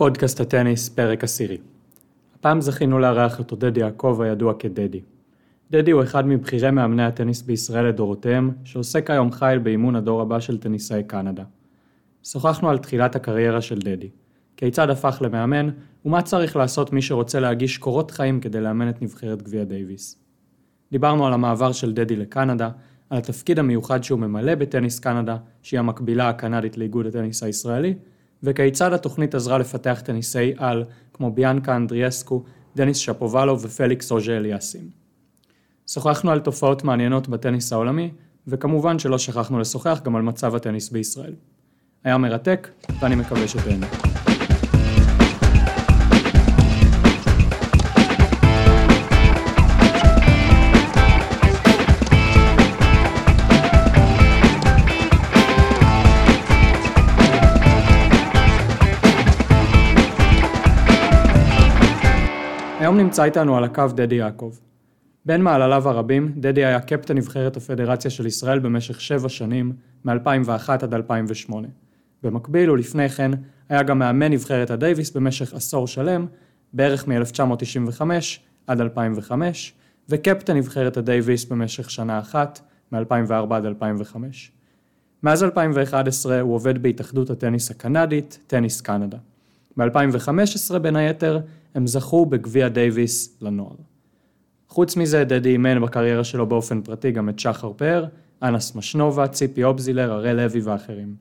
פודקאסט הטניס, פרק עשירי. הפעם זכינו לארח את עודד יעקב הידוע כדדי. דדי הוא אחד מבכירי מאמני הטניס בישראל לדורותיהם, שעוסק היום חייל באימון הדור הבא של טניסאי קנדה. שוחחנו על תחילת הקריירה של דדי, כיצד הפך למאמן, ומה צריך לעשות מי שרוצה להגיש קורות חיים כדי לאמן את נבחרת גביע דייוויס. דיברנו על המעבר של דדי לקנדה, על התפקיד המיוחד שהוא ממלא בטניס קנדה, שהיא המקבילה הקנדית לאיגוד הטניס הישראלי, וכיצד התוכנית עזרה לפתח טניסי על כמו ביאנקה אנדריאסקו, דניס שפובלו ופליקס אוז'ה אליאסים. שוחחנו על תופעות מעניינות בטניס העולמי, וכמובן שלא שכחנו לשוחח גם על מצב הטניס בישראל. היה מרתק, ואני מקווה שתהנו. נמצא איתנו על הקו דדי יעקב. בין מעלליו הרבים, דדי היה קפטן נבחרת הפדרציה של ישראל במשך שבע שנים, מ-2001 עד 2008. במקביל ולפני כן, היה גם מאמן נבחרת הדייוויס במשך עשור שלם, בערך מ-1995 עד 2005, וקפטן נבחרת הדייוויס במשך שנה אחת, מ-2004 עד 2005. מאז 2011 הוא עובד בהתאחדות הטניס הקנדית, טניס קנדה. ב-2015 בין היתר הם זכו בגביע דייוויס לנוער. חוץ מזה, דדי אימן בקריירה שלו באופן פרטי גם את שחר פאר, אנס משנובה, ציפי אובזילר, הראל לוי ואחרים.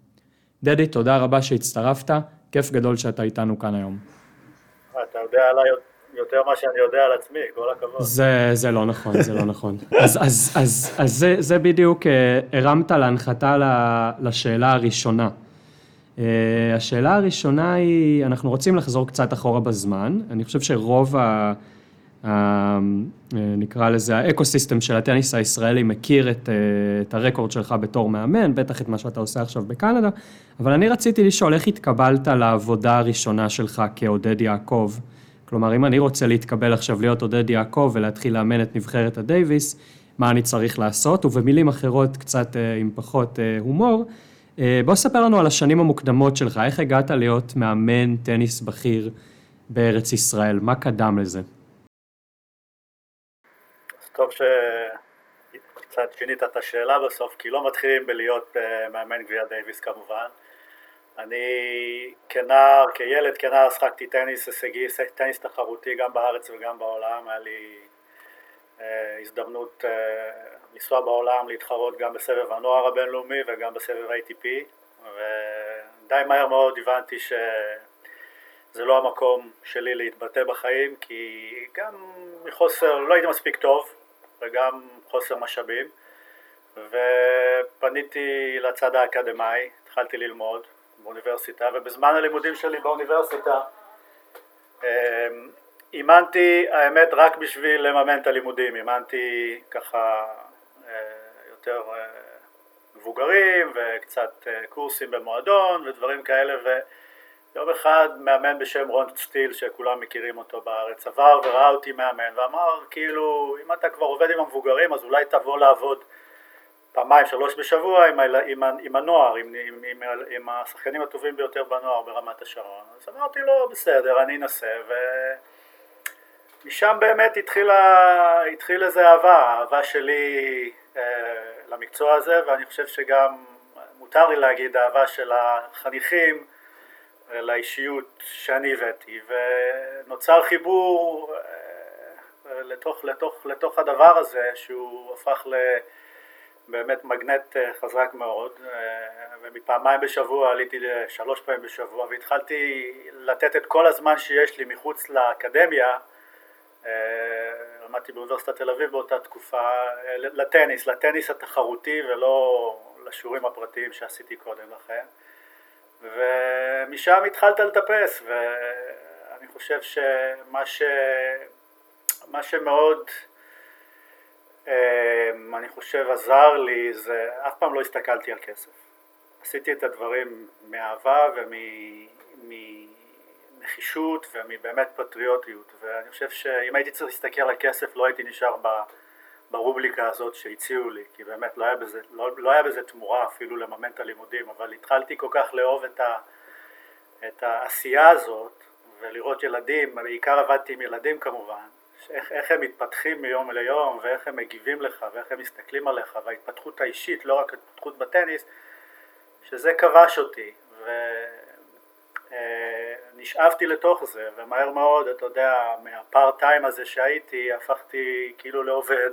דדי, תודה רבה שהצטרפת, כיף גדול שאתה איתנו כאן היום. אתה יודע עליי יותר מה שאני יודע על עצמי, כל הכבוד. זה, זה לא נכון, זה לא נכון. אז, אז, אז, אז זה, זה בדיוק, אה, הרמת להנחתה לשאלה הראשונה. אה, השאלה הראשונה היא, אנחנו רוצים לחזור קצת אחורה בזמן, אני חושב שרוב ה... ה אה, נקרא לזה ה ecosystem של הטניס הישראלי מכיר את, אה, את ה record שלך בתור מאמן, בטח את מה שאתה עושה עכשיו בקנדה, אבל אני רציתי לשאול איך התקבלת לעבודה הראשונה שלך כעודד יעקב? כלומר, אם אני רוצה להתקבל עכשיו להיות עודד יעקב ולהתחיל לאמן את נבחרת הדייוויס, מה אני צריך לעשות? ובמילים אחרות, קצת עם פחות הומור, בוא ספר לנו על השנים המוקדמות שלך, איך הגעת להיות מאמן טניס בכיר בארץ ישראל, מה קדם לזה? אז טוב שקצת שינית את השאלה בסוף, כי לא מתחילים בלהיות אה, מאמן גביע דייוויס כמובן. אני כנער, כילד כנער שחקתי טניס הישגי, טניס תחרותי גם בארץ וגם בעולם, היה לי אה, הזדמנות לנסוע בעולם, להתחרות גם בסבב הנוער הבינלאומי וגם בסבב ATP ודי מהר מאוד הבנתי שזה לא המקום שלי להתבטא בחיים כי גם מחוסר, לא הייתי מספיק טוב וגם חוסר משאבים. ופניתי לצד האקדמאי, התחלתי ללמוד באוניברסיטה ובזמן הלימודים שלי באוניברסיטה אמ, אימנתי האמת רק בשביל לממן את הלימודים, אימנתי ככה יותר אה, מבוגרים וקצת אה, קורסים במועדון ודברים כאלה ויום אחד מאמן בשם רון סטיל שכולם מכירים אותו בארץ עבר וראה אותי מאמן ואמר כאילו אם אתה כבר עובד עם המבוגרים אז אולי תבוא לעבוד פעמיים שלוש בשבוע עם, עם, עם הנוער, עם, עם, עם, עם השחקנים הטובים ביותר בנוער ברמת השרון. אז אמרתי לו בסדר אני אנסה ומשם באמת התחילה, התחיל איזה אהבה, אהבה שלי אה, למקצוע הזה ואני חושב שגם מותר לי להגיד אהבה של החניכים אה, לאישיות שאני הבאתי. ונוצר חיבור אה, לתוך, לתוך, לתוך הדבר הזה שהוא הפך לבאמת מגנט חזק מאוד. ומפעמיים בשבוע עליתי לשלוש פעמים בשבוע והתחלתי לתת את כל הזמן שיש לי מחוץ לאקדמיה למדתי באוניברסיטת תל אביב באותה תקופה, אה, לטניס, לטניס התחרותי ולא לשיעורים הפרטיים שעשיתי קודם לכן. ומשם התחלת לטפס ואני חושב שמה ש... מה שמאוד אה, אני חושב עזר לי זה אף פעם לא הסתכלתי על כסף. עשיתי את הדברים מאהבה ומ... מנחישות ומבאמת פטריוטיות ואני חושב שאם הייתי צריך להסתכל על הכסף לא הייתי נשאר ברובריקה הזאת שהציעו לי כי באמת לא היה בזה, לא, לא היה בזה תמורה אפילו לממן את הלימודים אבל התחלתי כל כך לאהוב את, ה, את העשייה הזאת ולראות ילדים, בעיקר עבדתי עם ילדים כמובן, איך, איך הם מתפתחים מיום ליום ואיך הם מגיבים לך ואיך הם מסתכלים עליך וההתפתחות האישית, לא רק ההתפתחות בטניס, שזה כבש אותי ונשאבתי אה, לתוך זה ומהר מאוד, אתה יודע, מהפארט טיים הזה שהייתי הפכתי כאילו לעובד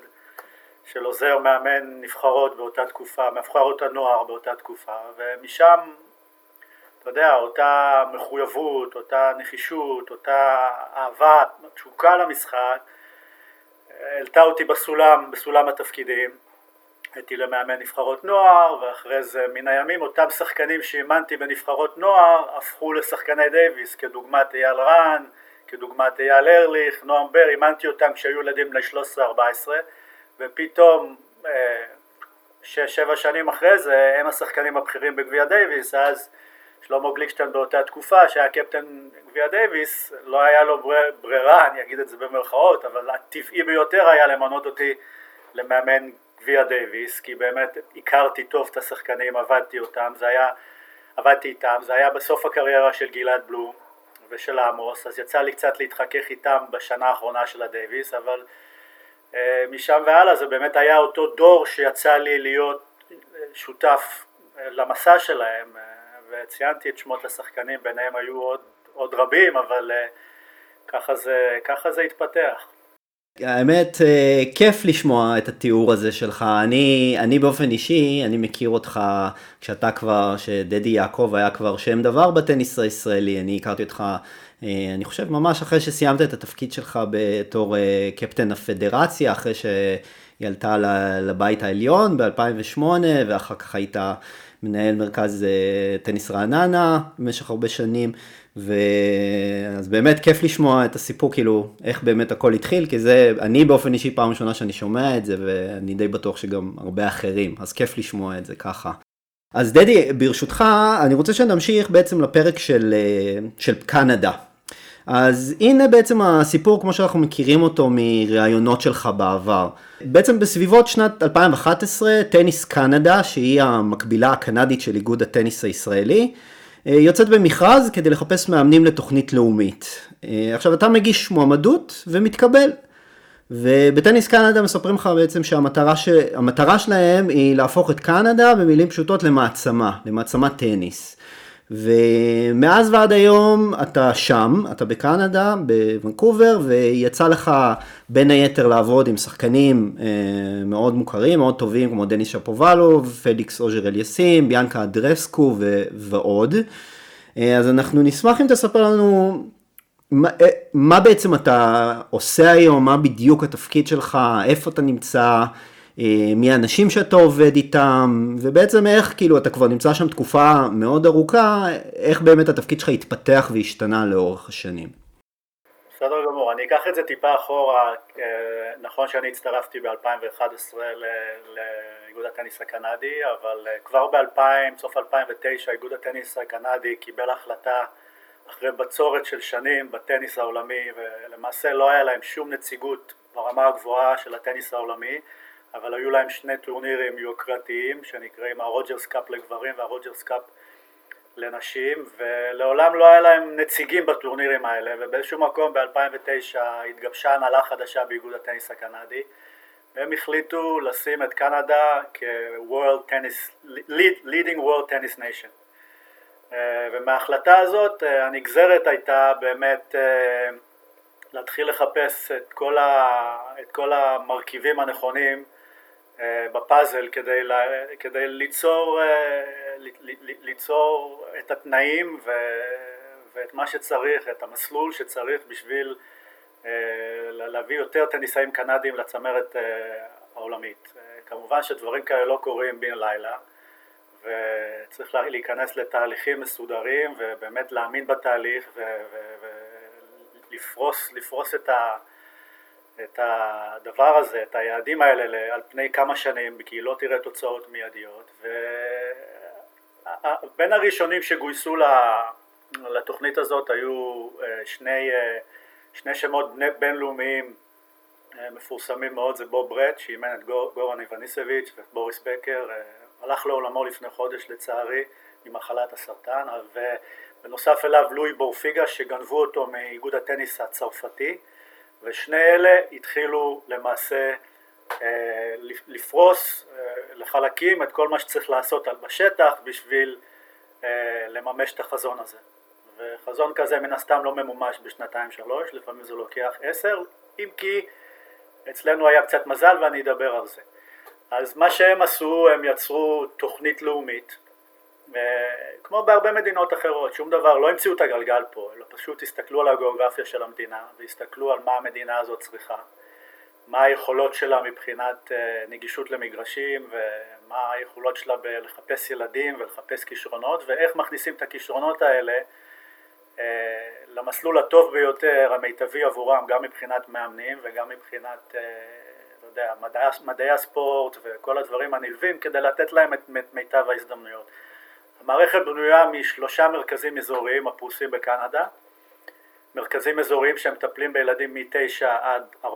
של עוזר מאמן נבחרות באותה תקופה, נבחרות הנוער באותה תקופה ומשם אתה יודע, אותה מחויבות, אותה נחישות, אותה אהבה, תשוקה למשחק, העלתה אותי בסולם, בסולם התפקידים. הייתי למאמן נבחרות נוער, ואחרי זה מן הימים אותם שחקנים שאימנתי בנבחרות נוער הפכו לשחקני דייוויס, כדוגמת אייל רן, כדוגמת אייל ארליך, נועם בר, אימנתי אותם כשהיו ילדים בני 13-14, ופתאום אה, שש-שבע שנים אחרי זה הם השחקנים הבכירים בגביע דייוויס, אז שלמה גליקשטיין באותה תקופה שהיה קפטן גביע דייוויס לא היה לו ברירה, אני אגיד את זה במרכאות, אבל הטבעי ביותר היה למנות אותי למאמן גביע דייוויס כי באמת הכרתי טוב את השחקנים, עבדתי אותם, זה היה, עבדתי איתם, זה היה בסוף הקריירה של גלעד בלום ושל עמוס, אז יצא לי קצת להתחכך איתם בשנה האחרונה של הדייוויס, אבל אה, משם והלאה זה באמת היה אותו דור שיצא לי להיות שותף אה, למסע שלהם אה, וציינתי את שמות השחקנים, ביניהם היו עוד, עוד רבים, אבל uh, ככה, זה, ככה זה התפתח. האמת, אה, כיף לשמוע את התיאור הזה שלך. אני, אני באופן אישי, אני מכיר אותך כשאתה כבר, שדדי יעקב היה כבר שם דבר בטניס הישראלי. אני הכרתי אותך, אה, אני חושב, ממש אחרי שסיימת את התפקיד שלך בתור קפטן הפדרציה, אחרי שהיא עלתה לבית העליון ב-2008, ואחר כך היית מנהל מרכז אה, טניס רעננה במשך הרבה שנים, ואז באמת כיף לשמוע את הסיפור, כאילו, איך באמת הכל התחיל, כי זה, אני באופן אישי פעם ראשונה שאני שומע את זה, ואני די בטוח שגם הרבה אחרים, אז כיף לשמוע את זה ככה. אז דדי, ברשותך, אני רוצה שנמשיך בעצם לפרק של, אה, של קנדה. אז הנה בעצם הסיפור כמו שאנחנו מכירים אותו מראיונות שלך בעבר. בעצם בסביבות שנת 2011, טניס קנדה, שהיא המקבילה הקנדית של איגוד הטניס הישראלי, אה, יוצאת במכרז כדי לחפש מאמנים לתוכנית לאומית. אה, עכשיו אתה מגיש מועמדות ומתקבל. ובטניס קנדה מספרים לך בעצם שהמטרה ש... שלהם היא להפוך את קנדה במילים פשוטות למעצמה, למעצמת טניס. ומאז ועד היום אתה שם, אתה בקנדה, בוונקובר, ויצא לך בין היתר לעבוד עם שחקנים אה, מאוד מוכרים, מאוד טובים, כמו דניס שאפובלוב, פליקס אוז'ה אליאסים, ביאנקה אנדרסקו ו- ועוד. אה, אז אנחנו נשמח אם תספר לנו מה, אה, מה בעצם אתה עושה היום, מה בדיוק התפקיד שלך, איפה אתה נמצא. אה, מי האנשים שאתה עובד איתם, ובעצם איך, כאילו, אתה כבר נמצא שם תקופה מאוד ארוכה, איך באמת התפקיד שלך התפתח והשתנה לאורך השנים. בסדר גמור, אני אקח את זה טיפה אחורה, אה, נכון שאני הצטרפתי ב-2011 לאיגוד הטניס הקנדי, אבל אה, כבר ב-2000, סוף 2009, איגוד הטניס הקנדי קיבל החלטה אחרי בצורת של שנים בטניס העולמי, ולמעשה לא היה להם שום נציגות ברמה הגבוהה של הטניס העולמי, אבל היו להם שני טורנירים יוקרתיים שנקראים ה Rogers Cup לגברים וה Rogers Cup לנשים ולעולם לא היה להם נציגים בטורנירים האלה ובאיזשהו מקום ב-2009 התגבשה הנהלה חדשה באיגוד הטניס הקנדי והם החליטו לשים את קנדה כ-World Tennis, Leading World Tennis Nation. אה, ומההחלטה הזאת אה, הנגזרת הייתה באמת אה, להתחיל לחפש את כל, ה, את כל המרכיבים הנכונים בפאזל כדי, כדי ליצור, אה, ליצור את התנאים ו, ואת מה שצריך, את המסלול שצריך בשביל אה, להביא יותר טניסאים קנדים לצמרת העולמית. כמובן שדברים כאלה לא קורים בן לילה וצריך להיכנס לתהליכים מסודרים ובאמת להאמין בתהליך ולפרוס את ה... את הדבר הזה, את היעדים האלה על פני כמה שנים, כי לא תראה תוצאות מיידיות. ובין הראשונים שגויסו לתוכנית הזאת היו אה, שני, אה, שני שמות בינלאומיים אה, מפורסמים מאוד, זה בוב ברט שאימן את גורן איווניסביץ' ובוריס בקר, הלך לעולמו לפני חודש לצערי ממחלת הסרטן, בנוסף אליו לואי בורפיגה שגנבו אותו מאיגוד הטניס הצרפתי ושני אלה התחילו למעשה אה, לפרוס אה, לחלקים את כל מה שצריך לעשות בשטח בשביל אה, לממש את החזון הזה וחזון כזה מן הסתם לא ממומש בשנתיים שלוש, לפעמים זה לוקח עשר, אם כי אצלנו היה קצת מזל ואני אדבר על זה. אז מה שהם עשו, הם יצרו תוכנית לאומית, כמו בהרבה מדינות אחרות, שום דבר, לא המציאו את הגלגל פה, אלא פשוט הסתכלו על הגיאוגרפיה של המדינה והסתכלו על מה המדינה הזאת צריכה, מה היכולות שלה מבחינת אה, נגישות למגרשים ומה היכולות שלה בלחפש ילדים ולחפש כישרונות ואיך מכניסים את הכישרונות האלה אה, למסלול הטוב ביותר, המיטבי עבורם, גם מבחינת מאמנים וגם מבחינת, אה, לא יודע, מדעי, מדעי הספורט וכל הדברים הנלווים כדי לתת להם את מיטב ההזדמנויות. המערכת בנויה משלושה מרכזים אזוריים הפרוסים בקנדה, מרכזים אזוריים שמטפלים בילדים מ-9 עד 14-15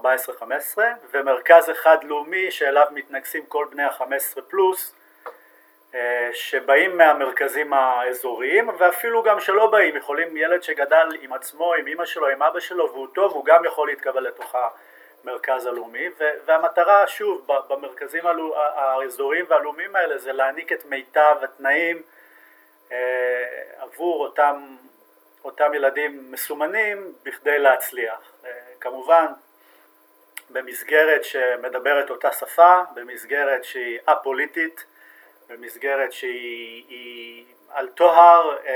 ומרכז אחד לאומי שאליו מתנגסים כל בני ה-15 פלוס אה, שבאים מהמרכזים האזוריים ואפילו גם שלא באים, יכולים ילד שגדל עם עצמו, עם אמא שלו, עם אבא שלו והוא טוב, הוא גם יכול להתקבל לתוך המרכז הלאומי. והמטרה שוב במרכזים האזוריים והלאומיים האלה זה להעניק את מיטב התנאים עבור אותם, אותם ילדים מסומנים בכדי להצליח. אה, כמובן במסגרת שמדברת אותה שפה, במסגרת שהיא א-פוליטית במסגרת שהיא על טוהר אה,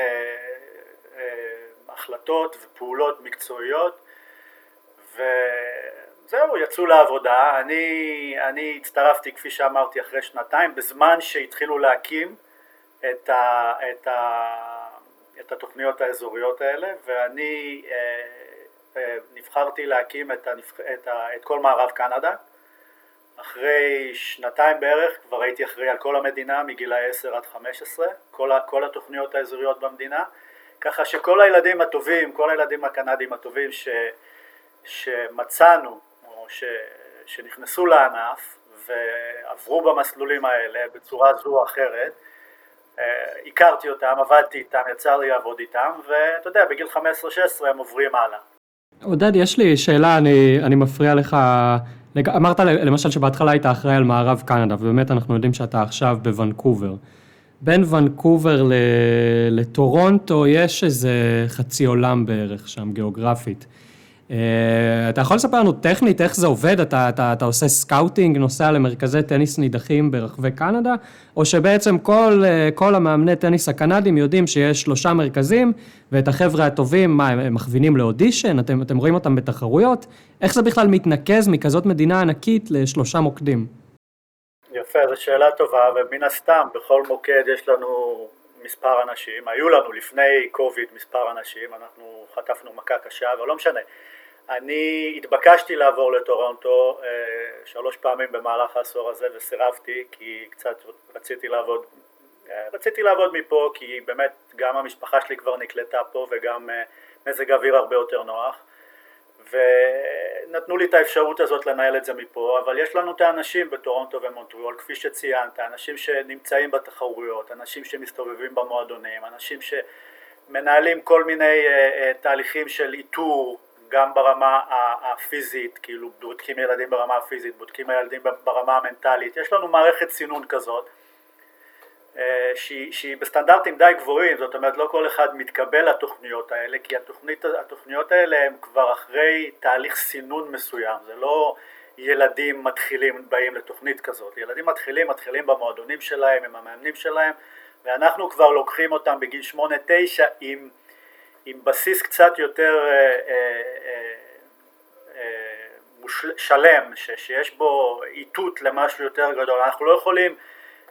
אה, החלטות ופעולות מקצועיות וזהו, יצאו לעבודה, אני, אני הצטרפתי כפי שאמרתי אחרי שנתיים בזמן שהתחילו להקים את, ה, את, ה, את התוכניות האזוריות האלה ואני אה, אה, נבחרתי להקים את, הנבח, את, ה, את כל מערב קנדה. אחרי שנתיים בערך כבר הייתי אחראי על כל המדינה מגילאי 10 עד 15, כל, כל התוכניות האזוריות במדינה, ככה שכל הילדים הטובים, כל הילדים הקנדים הטובים ש, שמצאנו או ש, שנכנסו לענף ועברו במסלולים האלה בצורה זו או אחרת, הכרתי אותם, עבדתי איתם, יצא לי לעבוד איתם, ואתה יודע, בגיל 15-16 הם עוברים הלאה. עודד, יש לי שאלה, אני, אני מפריע לך אמרת למשל שבהתחלה היית אחראי על מערב קנדה, ובאמת אנחנו יודעים שאתה עכשיו בוונקובר. בין וונקובר לטורונטו יש איזה חצי עולם בערך שם, גיאוגרפית. אה, אתה יכול לספר לנו טכנית איך זה עובד? אתה, אתה, אתה עושה scouting, נוסע למרכזי טניס נידחים ברחבי קנדה, או שבעצם כל, אה, כל המאמני טניס הקנדים יודעים שיש שלושה מרכזים, ואת החבר'ה הטובים, מה, הם מכווינים לאודישן? אתם, אתם רואים אותם בתחרויות? איך זה בכלל מתנקז מכזאת מדינה ענקית לשלושה מוקדים? יפה, זו שאלה טובה, ומן הסתם בכל מוקד יש לנו מספר אנשים, היו לנו לפני קוביד מספר אנשים, אנחנו חטפנו מכה קשה, אבל לא משנה. אני התבקשתי לעבור לטורונטו אה, שלוש פעמים במהלך העשור הזה וסירבתי כי קצת רציתי לעבוד אה, רציתי לעבוד מפה כי באמת גם המשפחה שלי כבר נקלטה פה וגם אה, מזג אוויר הרבה יותר נוח ונתנו לי את האפשרות הזאת לנהל את זה מפה אבל יש לנו את האנשים בטורונטו ומונטריאול כפי שציינת, אנשים שנמצאים בתחרויות, אנשים שמסתובבים במועדונים, אנשים שמנהלים כל מיני תהליכים של איתור גם ברמה הפיזית, כאילו בודקים ילדים ברמה הפיזית, בודקים ילדים ברמה המנטלית, יש לנו מערכת סינון כזאת. אה, שהיא, שהיא בסטנדרטים די גבוהים, זאת אומרת לא כל אחד מתקבל לתוכניות האלה כי התוכנית, התוכניות האלה הן כבר אחרי תהליך סינון מסוים, זה לא ילדים מתחילים באים לתוכנית כזאת, ילדים מתחילים, מתחילים במועדונים שלהם, עם המאמנים שלהם ואנחנו כבר לוקחים אותם בגיל 8-9 עם עם בסיס קצת יותר אה, אה, אה, שלם, שיש בו איתות למשהו יותר גדול, אנחנו לא יכולים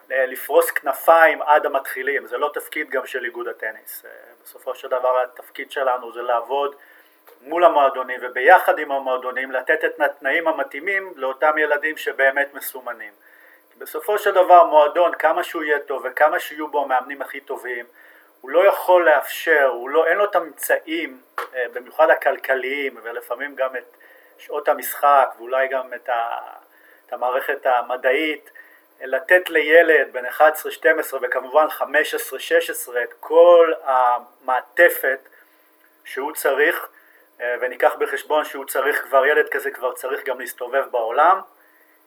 לפרוס כנפיים עד המתחילים, זה לא תפקיד גם של איגוד הטניס, בסופו של דבר התפקיד שלנו זה לעבוד מול המועדונים וביחד עם המועדונים לתת את התנאים המתאימים לאותם ילדים שבאמת מסומנים. בסופו של דבר מועדון כמה שהוא יהיה טוב וכמה שיהיו בו המאמנים הכי טובים הוא לא יכול לאפשר, הוא לא, אין לו את האמצעים, אה, במיוחד הכלכליים ולפעמים גם את שעות המשחק ואולי גם את, ה, את המערכת המדעית לתת לילד בן 11-12 וכמובן 15-16 את כל המעטפת שהוא צריך אה, וניקח בחשבון שהוא צריך כבר, ילד כזה כבר צריך גם להסתובב בעולם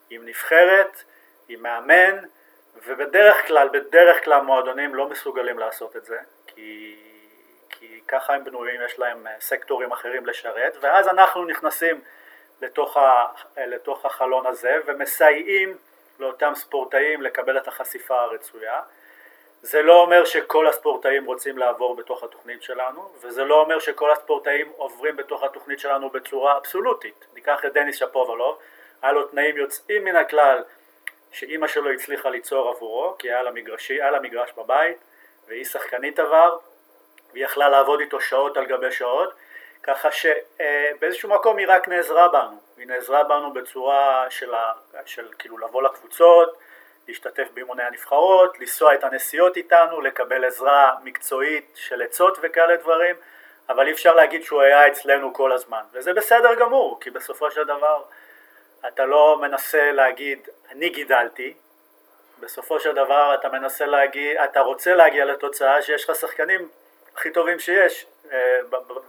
עם נבחרת, עם מאמן ובדרך כלל, בדרך כלל מועדונים לא מסוגלים לעשות את זה כי, כי ככה הם בנויים, יש להם אה, סקטורים אחרים לשרת ואז אנחנו נכנסים לתוך, ה, לתוך החלון הזה ומסייעים לאותם ספורטאים לקבל את החשיפה הרצויה. זה לא אומר שכל הספורטאים רוצים לעבור בתוך התוכנית שלנו וזה לא אומר שכל הספורטאים עוברים בתוך התוכנית שלנו בצורה אבסולוטית. ניקח את דניס שפובלוב, היה לו תנאים יוצאים מן הכלל שאימא שלו הצליחה ליצור עבורו כי היה לה, מגרשי, היה לה מגרש בבית והיא שחקנית עבר והיא יכלה לעבוד איתו שעות על גבי שעות ככה שבאיזשהו מקום היא רק נעזרה בנו, היא נעזרה בנו בצורה של, ה, של כאילו לבוא לקבוצות, להשתתף באימוני הנבחרות, לנסוע את הנסיעות איתנו, לקבל עזרה מקצועית של עצות וכאלה דברים, אבל אי אפשר להגיד שהוא היה אצלנו כל הזמן, וזה בסדר גמור, כי בסופו של דבר אתה לא מנסה להגיד אני גידלתי, בסופו של דבר אתה מנסה להגיד, אתה רוצה להגיע לתוצאה שיש לך שחקנים הכי טובים שיש אה,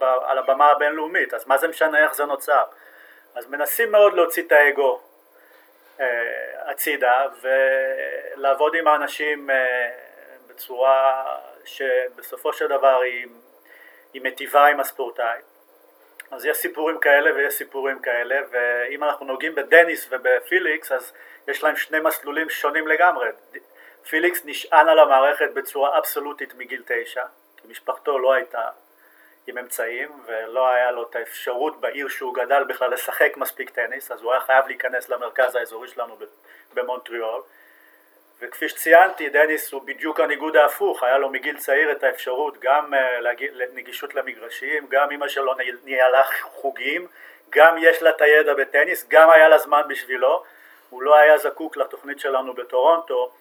על הבמה הבינלאומית, אז מה זה משנה איך זה נוצר? אז מנסים מאוד להוציא את האגו אה, הצידה ולעבוד עם האנשים אה, בצורה שבסופו של דבר היא, היא מטיבה עם הספורטאי. אז יש סיפורים כאלה ויש סיפורים כאלה ואם אנחנו נוגעים בדניס ובפליקס אז יש להם שני מסלולים שונים לגמרי. פליקס נשען על המערכת בצורה אבסולוטית מגיל תשע כי משפחתו לא הייתה עם אמצעים ולא היה לו את האפשרות בעיר שהוא גדל בכלל לשחק מספיק טניס אז הוא היה חייב להיכנס למרכז האזורי שלנו במונטריאול. וכפי שציינתי דניס הוא בדיוק הניגוד ההפוך היה לו מגיל צעיר את האפשרות גם אה, נגישות למגרשים גם אמא שלו ניהלה חוגים גם יש לה את הידע בטניס גם היה לה זמן בשבילו. הוא לא היה זקוק לתוכנית שלנו בטורונטו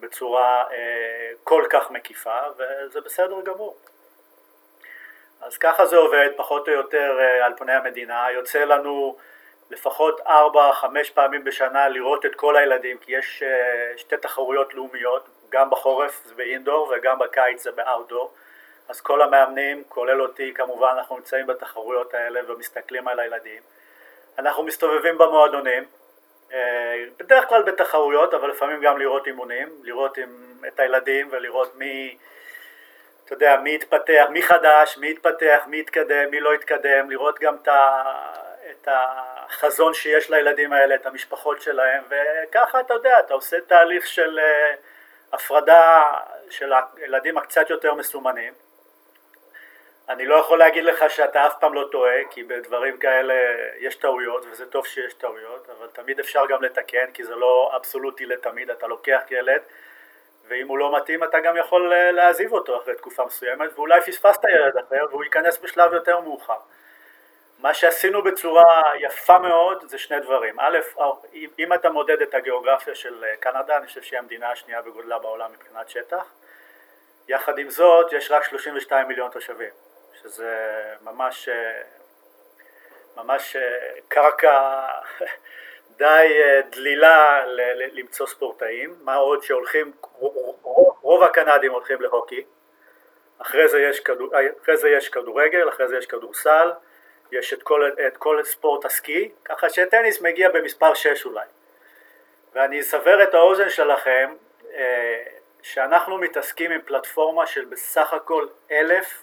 בצורה אה, כל כך מקיפה וזה בסדר גמור אז ככה זה עובד פחות או יותר אה, על פני המדינה, יוצא לנו לפחות 4-5 פעמים בשנה לראות את כל הילדים כי יש אה, שתי תחרויות לאומיות, גם בחורף זה באינדור וגם בקיץ זה באאוטדור אז כל המאמנים, כולל אותי כמובן, אנחנו נמצאים בתחרויות האלה ומסתכלים על הילדים. אנחנו מסתובבים במועדונים, אה, בדרך כלל בתחרויות אבל לפעמים גם לראות אימונים, לראות את הילדים ולראות מי אתה יודע, מי התפתח, מי חדש, מי התפתח, מי התקדם, מי לא התקדם, לראות גם את, ה, את החזון שיש לילדים האלה, את המשפחות שלהם, וככה אתה יודע, אתה עושה תהליך של אה, הפרדה של הילדים הקצת יותר מסומנים. אני לא יכול להגיד לך שאתה אף פעם לא טועה, כי בדברים כאלה יש טעויות, וזה טוב שיש טעויות, אבל תמיד אפשר גם לתקן, כי זה לא אבסולוטי לתמיד, אתה לוקח ילד ואם הוא לא מתאים אתה גם יכול אה, להעזיב אותו אחרי תקופה מסוימת ואולי פספסת ילד אחר והוא ייכנס בשלב יותר מאוחר. מה שעשינו בצורה יפה מאוד זה שני דברים, א', אה, אם אתה מודד את הגיאוגרפיה של אה, קנדה, אני חושב שהיא המדינה השנייה בגודלה בעולם מבחינת שטח, יחד עם זאת יש רק 32 מיליון תושבים, שזה ממש, ממש קרקע די אה, דלילה למצוא ספורטאים, מה עוד שהולכים, רוב הקנדים הולכים להוקי, אחרי זה יש, כדור, אה, אחרי זה יש כדורגל, אחרי זה יש כדורסל, יש את כל, את כל ספורט הסקי, ככה שטניס מגיע במספר 6 אולי. ואני אסבר את האוזן שלכם אה, שאנחנו מתעסקים עם פלטפורמה של בסך הכל אלף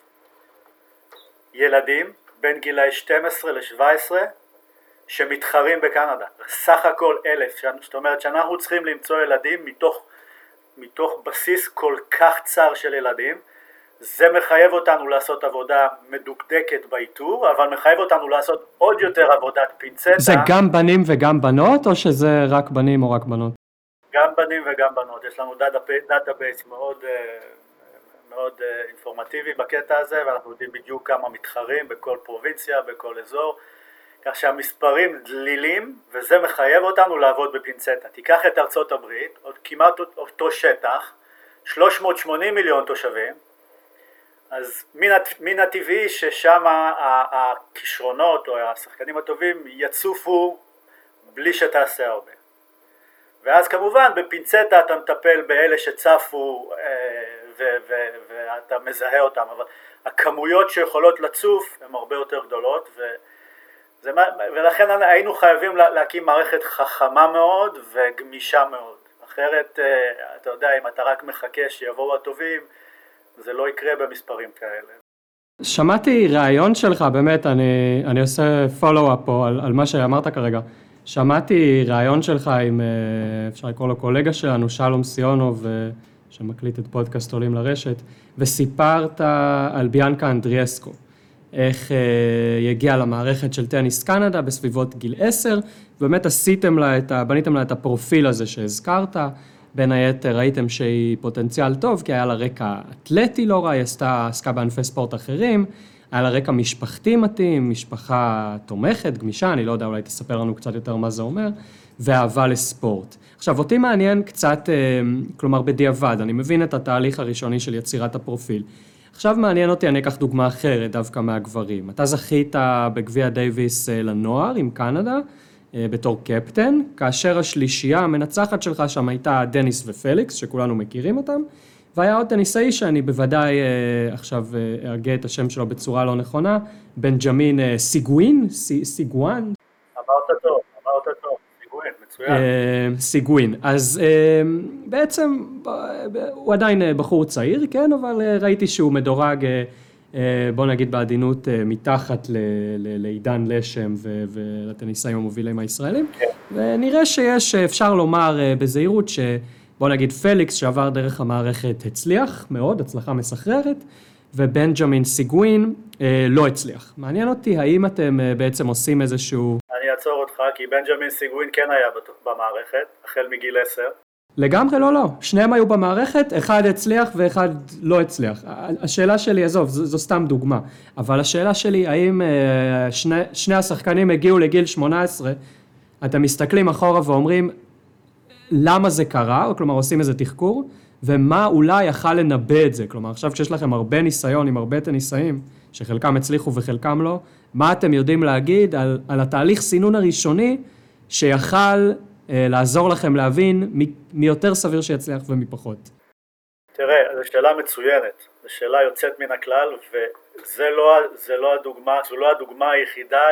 ילדים בין גילאי 12 ל-17 שמתחרים בקנדה, סך הכל אלף, זאת אומרת שאנחנו צריכים למצוא ילדים מתוך, מתוך בסיס כל כך צר של ילדים, זה מחייב אותנו לעשות עבודה מדוקדקת באיתור, אבל מחייב אותנו לעשות עוד יותר עבודת פינצטה. זה גם בנים וגם בנות, או שזה רק בנים או רק בנות? גם בנים וגם בנות, יש לנו database מאוד, אה, מאוד אה, אינפורמטיבי בקטע הזה, ואנחנו יודעים בדיוק כמה מתחרים בכל פרובינציה, בכל אזור. כך שהמספרים דלילים וזה מחייב אותנו לעבוד בפינצטה. תיקח את ארצות הברית, עוד כמעט אותו שטח, 380 מיליון תושבים, אז מן, מן הטבעי ששם הכישרונות או השחקנים הטובים יצופו בלי שתעשה הרבה. ואז כמובן בפינצטה אתה מטפל באלה שצפו ואתה מזהה אותם, אבל הכמויות שיכולות לצוף הן הרבה יותר גדולות וזה, ולכן היינו חייבים להקים מערכת חכמה מאוד וגמישה מאוד, אחרת אתה יודע אם אתה רק מחכה שיבואו הטובים זה לא יקרה במספרים כאלה. שמעתי ראיון שלך, באמת, אני, אני עושה פולו-אפ פה על, על מה שאמרת כרגע. שמעתי ראיון שלך עם, אפשר לקרוא לו קולגה שלנו, שלום סיונוב, שמקליט את פודקאסט עולים לרשת, וסיפרת על ביאנקה אנדריאסקו, איך היא הגיעה למערכת של טניס קנדה בסביבות גיל עשר, ובאמת עשיתם לה את ה... בניתם לה את הפרופיל הזה שהזכרת, בין היתר ראיתם שהיא פוטנציאל טוב, כי היה לה רקע אתלטי לא רע, היא עשתה, עסקה בענפי ספורט אחרים, היה לה רקע משפחתי מתאים, משפחה תומכת, גמישה, אני לא יודע, אולי תספר לנו קצת יותר מה זה אומר, ואהבה לספורט. עכשיו, אותי מעניין קצת, כלומר בדיעבד, אני מבין את התהליך הראשוני של יצירת הפרופיל. עכשיו מעניין אותי, אני אקח דוגמה אחרת, דווקא מהגברים. אתה זכית בגביע דייוויס לנוער עם קנדה, בתור קפטן, כאשר השלישייה המנצחת שלך שם הייתה דניס ופליקס, שכולנו מכירים אותם, והיה עוד טניסאי שאני בוודאי עכשיו אגה את השם שלו בצורה לא נכונה, בנג'מין סיגואין, סיגואן. אמרת טוב, אמרת טוב, סיגואין, מצוין. סיגואין, אז בעצם הוא עדיין בחור צעיר, כן, אבל ראיתי שהוא מדורג בוא נגיד בעדינות מתחת לעידן לשם ולטניסאים המובילים הישראלים, ונראה שיש, אפשר לומר בזהירות שבוא נגיד פליקס שעבר דרך המערכת הצליח מאוד, הצלחה מסחררת, ובנג'מין סיגווין לא הצליח. מעניין אותי האם אתם בעצם עושים איזשהו... אעצור אותך כי בנג'מין סיגווין כן היה במערכת, החל מגיל עשר. לגמרי לא, לא. שניהם היו במערכת, אחד הצליח ואחד לא הצליח. השאלה שלי, עזוב, זו, זו סתם דוגמה, אבל השאלה שלי, האם שני, שני השחקנים הגיעו לגיל 18, אתם מסתכלים אחורה ואומרים, למה זה קרה, או כלומר עושים איזה תחקור, ומה אולי יכל לנבא את זה, כלומר עכשיו כשיש לכם הרבה ניסיון עם הרבה טניסאים, שחלקם הצליחו וחלקם לא, מה אתם יודעים להגיד על, על התהליך סינון הראשוני, שיכל לעזור לכם להבין מי יותר סביר שיצליח ומי פחות. תראה, זו שאלה מצוינת, זו שאלה יוצאת מן הכלל וזה לא, לא הדוגמה, זו לא הדוגמה היחידה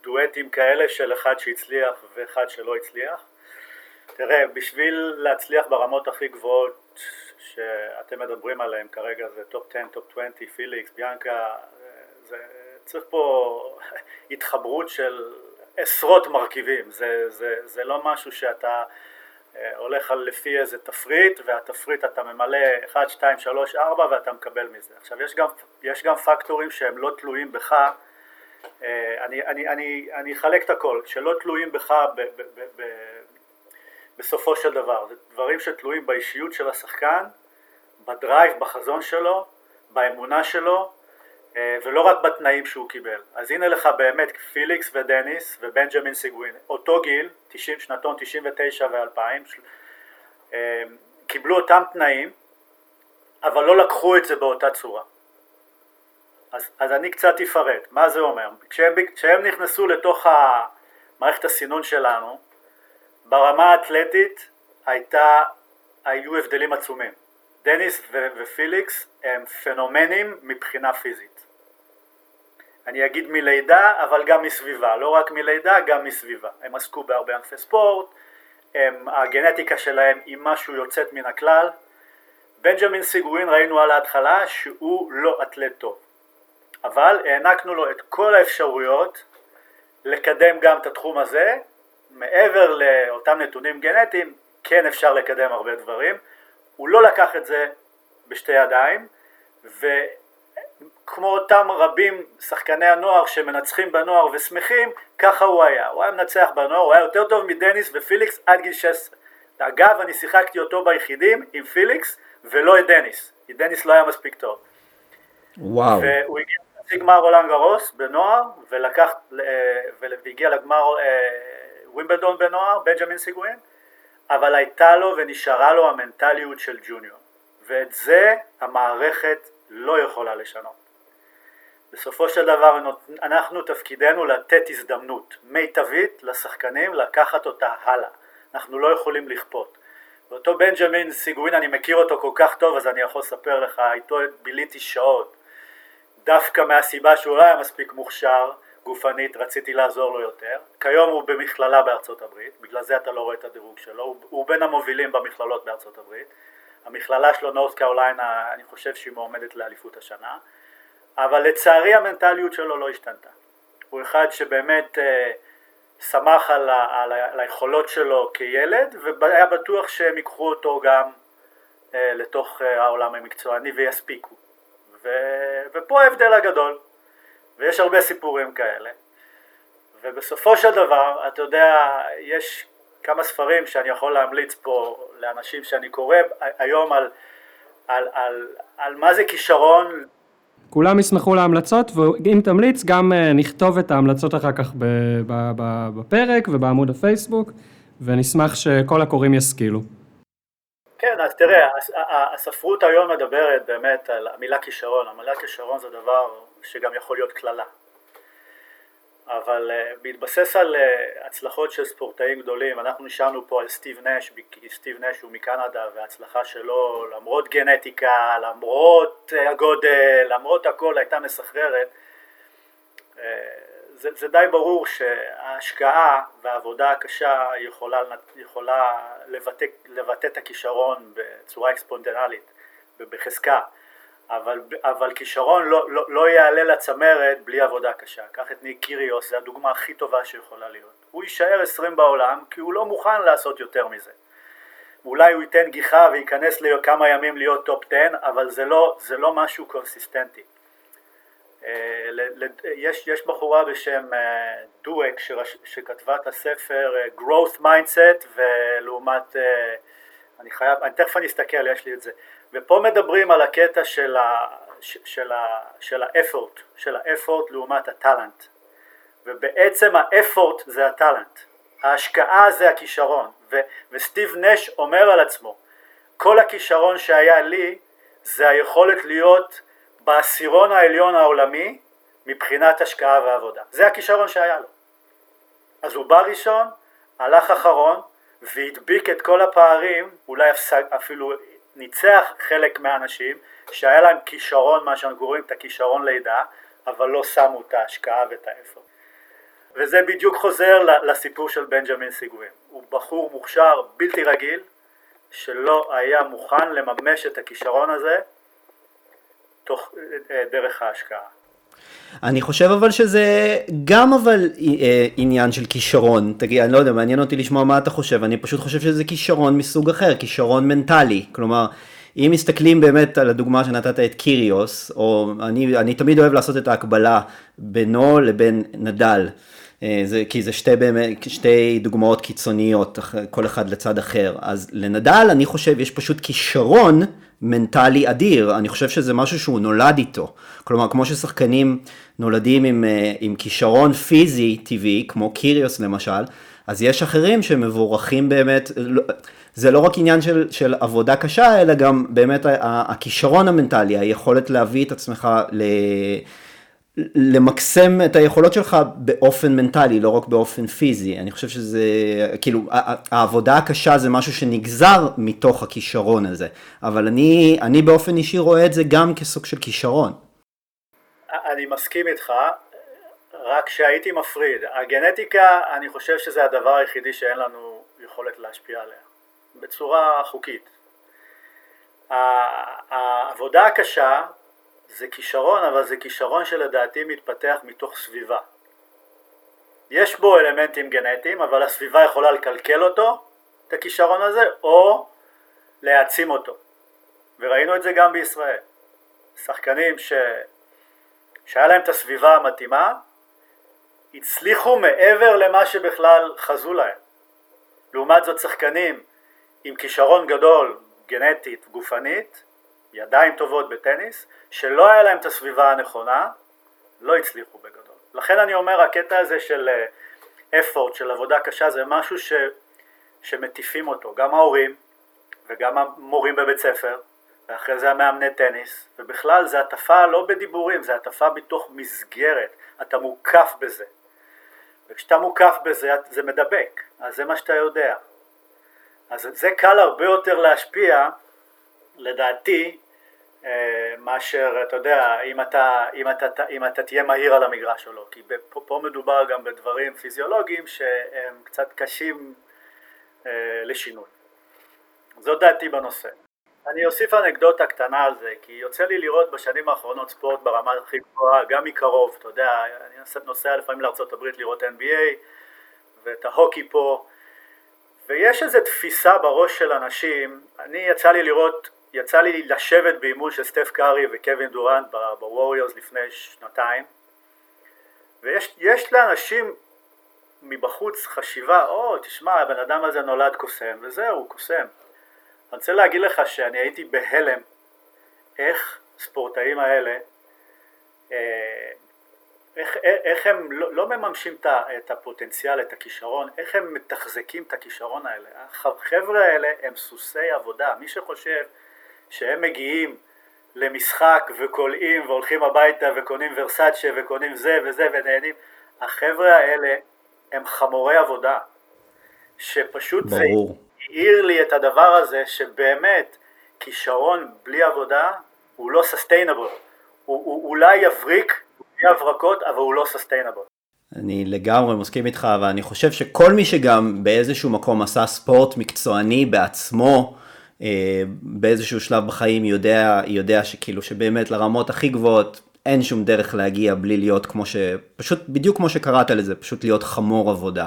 לדואטים כאלה של אחד שהצליח ואחד שלא הצליח. תראה, בשביל להצליח ברמות הכי גבוהות שאתם מדברים עליהן כרגע זה טופ 10, טופ 20, פיליקס, ביאנקה, זה, צריך פה התחברות של עשרות מרכיבים, זה, זה, זה לא משהו שאתה אה, הולך על לפי איזה תפריט והתפריט אתה ממלא 1, 2, 3, 4 ואתה מקבל מזה. עכשיו יש גם, יש גם פקטורים שהם לא תלויים בך, אה, אני, אני, אני, אני אחלק את הכל, שלא תלויים בך ב, ב, ב, ב, בסופו של דבר, זה דברים שתלויים באישיות של השחקן, בדרייב, בחזון שלו, באמונה שלו, ולא רק בתנאים שהוא קיבל. אז הנה לך באמת פיליקס ודניס ובנג'מין סיגווין, אותו גיל, 90, שנתון 99 ו-2000, אה, קיבלו אותם תנאים, אבל לא לקחו את זה באותה צורה. אז, אז אני קצת אפרט, מה זה אומר? כשהם, כשהם נכנסו לתוך מערכת הסינון שלנו, ברמה האתלטית הייתה, היו הבדלים עצומים. דניס ופיליקס הם פנומנים מבחינה פיזית. אני אגיד מלידה, אבל גם מסביבה, לא רק מלידה, גם מסביבה. הם עסקו בהרבה ענפי ספורט, הם, הגנטיקה שלהם היא משהו יוצאת מן הכלל. בנג'מין סיגווין ראינו על ההתחלה שהוא לא אתלט טוב, אבל הענקנו לו את כל האפשרויות לקדם גם את התחום הזה, מעבר לאותם נתונים גנטיים, כן אפשר לקדם הרבה דברים. הוא לא לקח את זה בשתי ידיים, וכמו אותם רבים שחקני הנוער שמנצחים בנוער ושמחים, ככה הוא היה. הוא היה מנצח בנוער, הוא היה יותר טוב מדניס ופיליקס עד גיל 16. אגב, אני שיחקתי אותו ביחידים עם פיליקס ולא את דניס, כי דניס לא היה מספיק טוב. וואו. והוא הגיע לחצי גמר רולנד גרוס בנוער, ולקח, והגיע לגמר ווימבלדון בנוער, בנג'מין סיגווין, אבל הייתה לו ונשארה לו המנטליות של ג'וניור, ואת זה המערכת לא יכולה לשנות. בסופו של דבר אנחנו תפקידנו לתת הזדמנות מיטבית לשחקנים לקחת אותה הלאה, אנחנו לא יכולים לכפות. ואותו בנג'מין סיגווין אני מכיר אותו כל כך טוב אז אני יכול לספר לך, איתו ביליתי שעות דווקא מהסיבה שהוא לא היה מספיק מוכשר גופנית, רציתי לעזור לו יותר. כיום הוא במכללה בארצות הברית, בגלל זה אתה לא רואה את הדירוג שלו, הוא, הוא בין המובילים במכללות בארצות הברית. המכללה שלו, נורס קרוליינה, אני חושב שהיא מועמדת לאליפות השנה, אבל לצערי המנטליות שלו לא השתנתה. הוא אחד שבאמת אה, שמח על, ה, על, ה, על היכולות שלו כילד, והיה בטוח שהם ייקחו אותו גם אה, לתוך אה, העולם המקצועני ויספיקו. ו, ופה ההבדל הגדול. ויש הרבה סיפורים כאלה. ובסופו של דבר, אתה יודע, יש כמה ספרים שאני יכול להמליץ פה לאנשים שאני קורא היום על, על, על, על מה זה כישרון. כולם ישמחו להמלצות, ואם תמליץ גם אה, נכתוב את ההמלצות אחר כך בפרק ובעמוד הפייסבוק, ונשמח שכל הקוראים ישכילו. כן, אז תראה, הספרות היום מדברת באמת על המילה כישרון, המילה כישרון זה דבר שגם יכול להיות קללה. אבל uh, בהתבסס על uh, הצלחות של ספורטאים גדולים, אנחנו נשארנו פה על סטיב נש, כי סטיב נש הוא מקנדה וההצלחה שלו למרות גנטיקה, למרות uh, הגודל, למרות הכל הייתה מסחררת, זה, זה די ברור שההשקעה והעבודה הקשה יכולה, יכולה לבטא, לבטא את הכישרון בצורה אקספוננציאלית, בחזקה. אבל, אבל כישרון לא, לא, לא יעלה לצמרת בלי עבודה קשה. קח את ניק קיריוס, זו הדוגמה הכי טובה שיכולה להיות. הוא יישאר 20 בעולם כי הוא לא מוכן לעשות יותר מזה. אולי הוא ייתן גיחה וייכנס לכמה ימים להיות טופ 10, אבל זה לא, זה לא משהו קונסיסטנטי. אה, יש, יש בחורה בשם אה, דואק שכתבה את הספר אה, growth mindset ולעומת, אני חייב, אני תכף אני אסתכל, יש לי את זה, ופה מדברים על הקטע של, ה, של, ה, של האפורט, של האפורט לעומת הטאלנט ובעצם האפורט זה הטאלנט, ההשקעה זה הכישרון. ו, וסטיב נש אומר על עצמו כל הכישרון שהיה לי זה היכולת להיות בעשירון העליון העולמי מבחינת השקעה ועבודה, זה הכישרון שהיה לו. אז הוא בא ראשון, הלך אחרון והדביק את כל הפערים, אולי אפילו ניצח חלק מהאנשים שהיה להם כישרון, מה שאנחנו קוראים את הכישרון לידה, אבל לא שמו את ההשקעה ואת האפר. וזה בדיוק חוזר לסיפור של בנג'מין סיגווין. הוא בחור מוכשר בלתי רגיל, שלא היה מוכן לממש את הכישרון הזה תוך אה, דרך ההשקעה. אני חושב אבל שזה גם אבל אה, עניין של כישרון, תגיד, אני לא יודע, מעניין אותי לשמוע מה אתה חושב, אני פשוט חושב שזה כישרון מסוג אחר, כישרון מנטלי, כלומר, אם מסתכלים באמת על הדוגמה שנתת את קיריוס, או אני, אני תמיד אוהב לעשות את ההקבלה בינו לבין נדל. אה, זה, כי זה שתי, באמת, שתי דוגמאות קיצוניות, כל אחד לצד אחר. אז לנדל, אני חושב, יש פשוט כישרון מנטלי אדיר, אני חושב שזה משהו שהוא נולד איתו. כלומר, כמו ששחקנים נולדים עם, אה, עם כישרון פיזי טבעי, כמו קיריוס למשל, אז יש אחרים שמבורכים באמת, לא, זה לא רק עניין של, של עבודה קשה, אלא גם באמת הכישרון המנטלי, היכולת להביא את עצמך ל... למקסם את היכולות שלך באופן מנטלי, לא רק באופן פיזי. אני חושב שזה, כאילו, העבודה הקשה זה משהו שנגזר מתוך הכישרון הזה, אבל אני, אני באופן אישי רואה את זה גם כסוג של כישרון. אני מסכים איתך, רק שהייתי מפריד. הגנטיקה, אני חושב שזה הדבר היחידי שאין לנו יכולת להשפיע עליה, בצורה חוקית. העבודה הקשה זה כישרון, אבל זה כישרון שלדעתי מתפתח מתוך סביבה. יש בו אלמנטים גנטיים, אבל הסביבה יכולה לקלקל אותו, את הכישרון הזה, או להעצים אותו. וראינו את זה גם בישראל. שחקנים ש... שהיה להם את הסביבה המתאימה, הצליחו מעבר למה שבכלל חזו להם. לעומת זאת שחקנים עם כישרון גדול, גנטית, גופנית, ידיים טובות בטניס, שלא היה להם את הסביבה הנכונה, לא הצליחו בגדול. לכן אני אומר, הקטע הזה של אה, של עבודה קשה, זה משהו ש, שמטיפים אותו, גם ההורים וגם המורים בבית ספר, ואחרי זה המאמני טניס, ובכלל זה הטפה לא בדיבורים, זה הטפה בתוך מסגרת, אתה מוקף בזה. וכשאתה מוקף בזה זה מדבק, אז זה מה שאתה יודע. אז זה קל הרבה יותר להשפיע, לדעתי, מאשר, אתה יודע, אם אתה, אם, אתה, אם אתה תהיה מהיר על המגרש או לא, כי פה, פה מדובר גם בדברים פיזיולוגיים שהם קצת קשים אה, לשינוי. זו דעתי בנושא. אני אוסיף אנקדוטה קטנה על זה, כי יוצא לי לראות בשנים האחרונות ספורט ברמה הכי גבוהה, גם מקרוב, אתה יודע, אני נוסע לפעמים לארה"ב לראות NBA ואת ההוקי פה, ויש איזו תפיסה בראש של אנשים, אני יצא לי לראות, יצא לי לשבת באימון של סטף קארי וקווין דורנט בווריורס לפני שנתיים, ויש לאנשים מבחוץ חשיבה, או תשמע הבן אדם הזה נולד קוסם, וזהו, קוסם. אני רוצה להגיד לך שאני הייתי בהלם איך ספורטאים האלה, אה, איך, איך הם לא, לא מממשים את הפוטנציאל, את הכישרון, איך הם מתחזקים את הכישרון האלה. החבר'ה האלה הם סוסי עבודה, מי שחושב שהם מגיעים למשחק וקולעים והולכים הביתה וקונים ורסאצ'ה וקונים זה וזה ונהנים, החבר'ה האלה הם חמורי עבודה, שפשוט ברור. זה העיר לי את הדבר הזה שבאמת כישרון בלי עבודה הוא לא סוסטיינבל, הוא, הוא אולי יבריק בלי הברקות אבל הוא לא סוסטיינבל. אני לגמרי מסכים איתך ואני חושב שכל מי שגם באיזשהו מקום עשה ספורט מקצועני בעצמו באיזשהו שלב בחיים יודע, יודע שכאילו שבאמת לרמות הכי גבוהות אין שום דרך להגיע בלי להיות כמו ש... פשוט בדיוק כמו שקראת לזה, פשוט להיות חמור עבודה.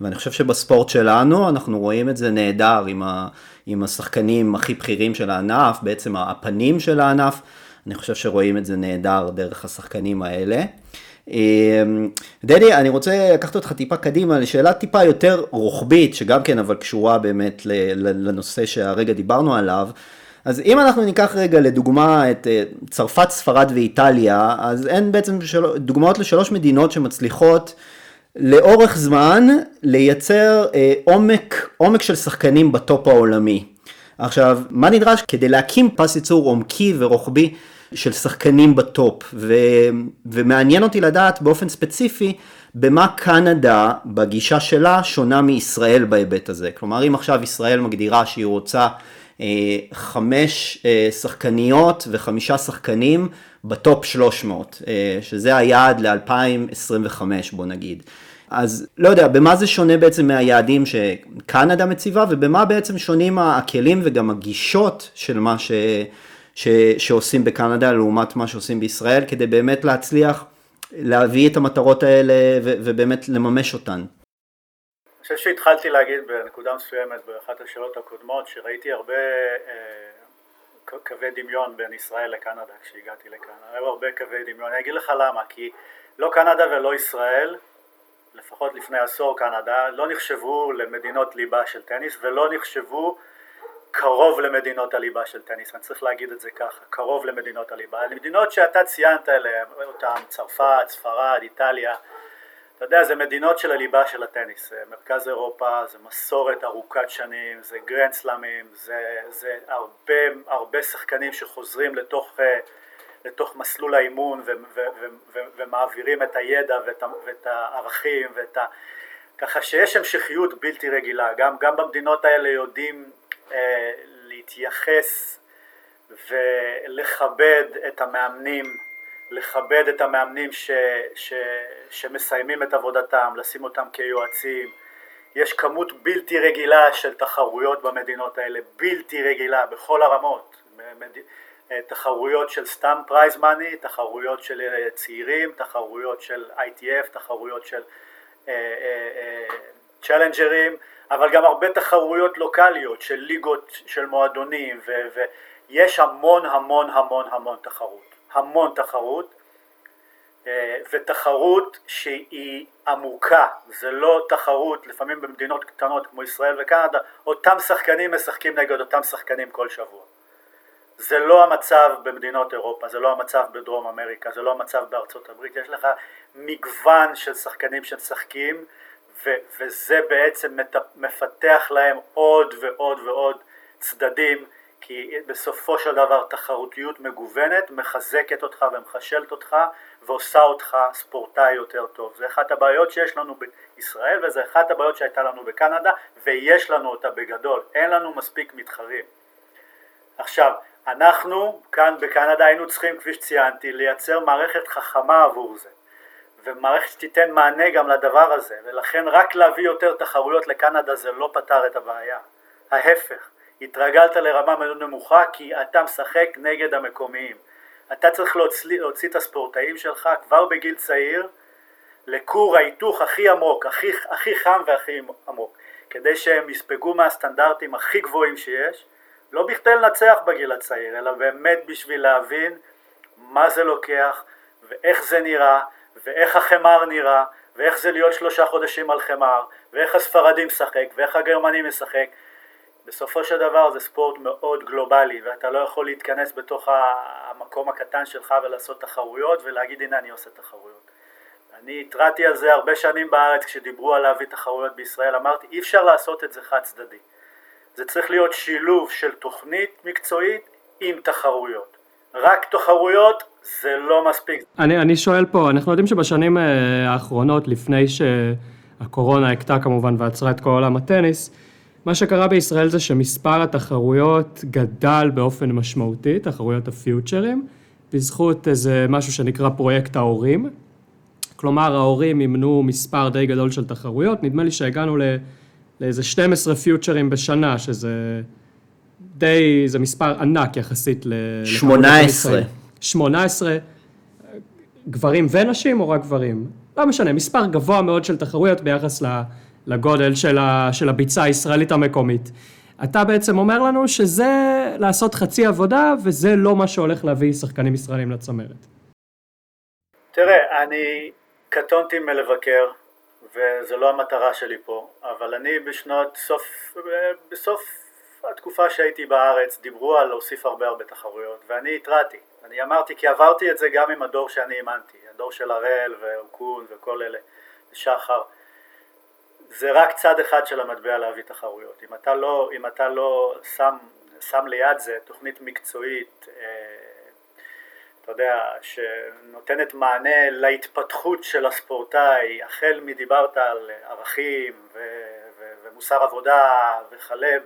ואני חושב שבספורט שלנו אנחנו רואים את זה נהדר עם, ה, עם השחקנים הכי בכירים של הענף, בעצם הפנים של הענף, אני חושב שרואים את זה נהדר דרך השחקנים האלה. אמ, דדי, אני רוצה לקחת אותך טיפה קדימה לשאלה טיפה יותר רוחבית, שגם כן אבל קשורה באמת לנושא שהרגע דיברנו עליו. אז אם אנחנו ניקח רגע לדוגמה את אה, צרפת, ספרד ואיטליה, אז אין בעצם של... דוגמאות לשלוש מדינות שמצליחות לאורך זמן לייצר אה, עומק, עומק של שחקנים בטופ העולמי. עכשיו, מה נדרש כדי להקים פס ייצור עומקי ורוחבי של שחקנים בטופ, ו, ומעניין אותי לדעת באופן ספציפי במה קנדה בגישה שלה שונה מישראל בהיבט הזה. כלומר, אם עכשיו ישראל מגדירה שהיא רוצה אה, חמש אה, שחקניות וחמישה שחקנים בטופ 300, אה, שזה היעד ל-2025 בוא נגיד. אז לא יודע, במה זה שונה בעצם מהיעדים שקנדה מציבה ובמה בעצם שונים הכלים וגם הגישות של מה ש, ש, שעושים בקנדה לעומת מה שעושים בישראל כדי באמת להצליח להביא את המטרות האלה ו, ובאמת לממש אותן. אני חושב שהתחלתי להגיד בנקודה מסוימת באחת השאלות הקודמות שראיתי הרבה אה, קווי דמיון בין ישראל לקנדה כשהגעתי לקנדה, היו הרבה קווי דמיון, אני אגיד לך למה, כי לא קנדה ולא ישראל לפחות לפני עשור קנדה, לא נחשבו למדינות ליבה של טניס ולא נחשבו קרוב למדינות הליבה של טניס, אני צריך להגיד את זה ככה, קרוב למדינות הליבה. המדינות שאתה ציינת עליהן, אותן צרפת, ספרד, איטליה, אתה יודע, זה מדינות של הליבה של הטניס, מרכז אירופה, זה מסורת ארוכת שנים, זה גרנד סלאמים, זה, זה הרבה, הרבה שחקנים שחוזרים לתוך לתוך מסלול האימון ו- ו- ו- ומעבירים את הידע ואת, ואת הערכים ואת ה... ככה שיש המשכיות בלתי רגילה, גם, גם במדינות האלה יודעים אה, להתייחס ולכבד את המאמנים, לכבד את המאמנים ש, ש, שמסיימים את עבודתם, לשים אותם כיועצים, יש כמות בלתי רגילה של תחרויות במדינות האלה, בלתי רגילה בכל הרמות, אה, תחרויות של סתם פרייז מאני, תחרויות של אה, צעירים, תחרויות של ITF, תחרויות של צ'לנג'רים, אה, אבל גם הרבה תחרויות לוקאליות של ליגות של מועדונים ויש המון המון המון המון תחרות, המון תחרות. ותחרות שהיא עמוקה, זה לא תחרות, לפעמים במדינות קטנות כמו ישראל וקנדה, אותם שחקנים משחקים נגד אותם שחקנים כל שבוע. זה לא המצב במדינות אירופה, זה לא המצב בדרום אמריקה, זה לא המצב בארצות הברית, יש לך מגוון של שחקנים שמשחקים וזה בעצם מפתח להם עוד ועוד ועוד צדדים כי בסופו של דבר תחרותיות מגוונת מחזקת אותך ומחשלת אותך ועושה אותך ספורטאי יותר טוב. זה אחת הבעיות שיש לנו בישראל וזה אחת הבעיות שהייתה לנו בקנדה ויש לנו אותה בגדול, אין לנו מספיק מתחרים. עכשיו, אנחנו כאן בקנדה היינו צריכים, כפי שציינתי, לייצר מערכת חכמה עבור זה. ומערכת שתיתן מענה גם לדבר הזה, ולכן רק להביא יותר תחרויות לקנדה זה לא פתר את הבעיה. ההפך, התרגלת לרמה מאוד נמוכה כי אתה משחק נגד המקומיים. אתה צריך להוציא, להוציא את הספורטאים שלך כבר בגיל צעיר לכור ההיתוך הכי עמוק, הכי, הכי חם והכי עמוק, כדי שהם יספגו מהסטנדרטים הכי גבוהים שיש, לא בכדי לנצח בגיל הצעיר, אלא באמת בשביל להבין מה זה לוקח ואיך זה נראה ואיך החמר נראה ואיך זה להיות שלושה חודשים על חמר ואיך הספרדים משחק ואיך הגרמנים משחק בסופו של דבר זה ספורט מאוד גלובלי ואתה לא יכול להתכנס בתוך המקום הקטן שלך ולעשות תחרויות ולהגיד הנה אני עושה תחרויות. אני התרעתי על זה הרבה שנים בארץ כשדיברו על להביא תחרויות בישראל, אמרתי אי אפשר לעשות את זה חד צדדי. זה צריך להיות שילוב של תוכנית מקצועית עם תחרויות. רק תחרויות זה לא מספיק. אני, אני שואל פה, אנחנו יודעים שבשנים אה, האחרונות, לפני שהקורונה הכתה כמובן ועצרה את כל עולם הטניס, מה שקרה בישראל זה שמספר התחרויות גדל באופן משמעותי, תחרויות הפיוטרים, בזכות איזה משהו שנקרא פרויקט ההורים. כלומר ההורים אימנו מספר די גדול של תחרויות, נדמה לי שהגענו לאיזה 12 פיוטרים בשנה, שזה די, זה מספר ענק יחסית ל... 18. 18, גברים ונשים או רק גברים? לא משנה, מספר גבוה מאוד של תחרויות ביחס לגודל של, ה, של הביצה הישראלית המקומית. אתה בעצם אומר לנו שזה לעשות חצי עבודה וזה לא מה שהולך להביא שחקנים ישראלים לצמרת. תראה, אני קטונתי מלבקר וזו לא המטרה שלי פה, אבל אני בשנות סוף, בסוף התקופה שהייתי בארץ דיברו על להוסיף הרבה הרבה תחרויות ואני התרעתי, אני אמרתי כי עברתי את זה גם עם הדור שאני אימנתי, הדור של הראל ואוקון וכל אלה, שחר זה רק צד אחד של המטבע להביא תחרויות. אם אתה לא, אם אתה לא שם, שם ליד זה תוכנית מקצועית, אה, אתה יודע, שנותנת מענה להתפתחות של הספורטאי, החל מדיברת על ערכים ו- ו- ומוסר עבודה וכלה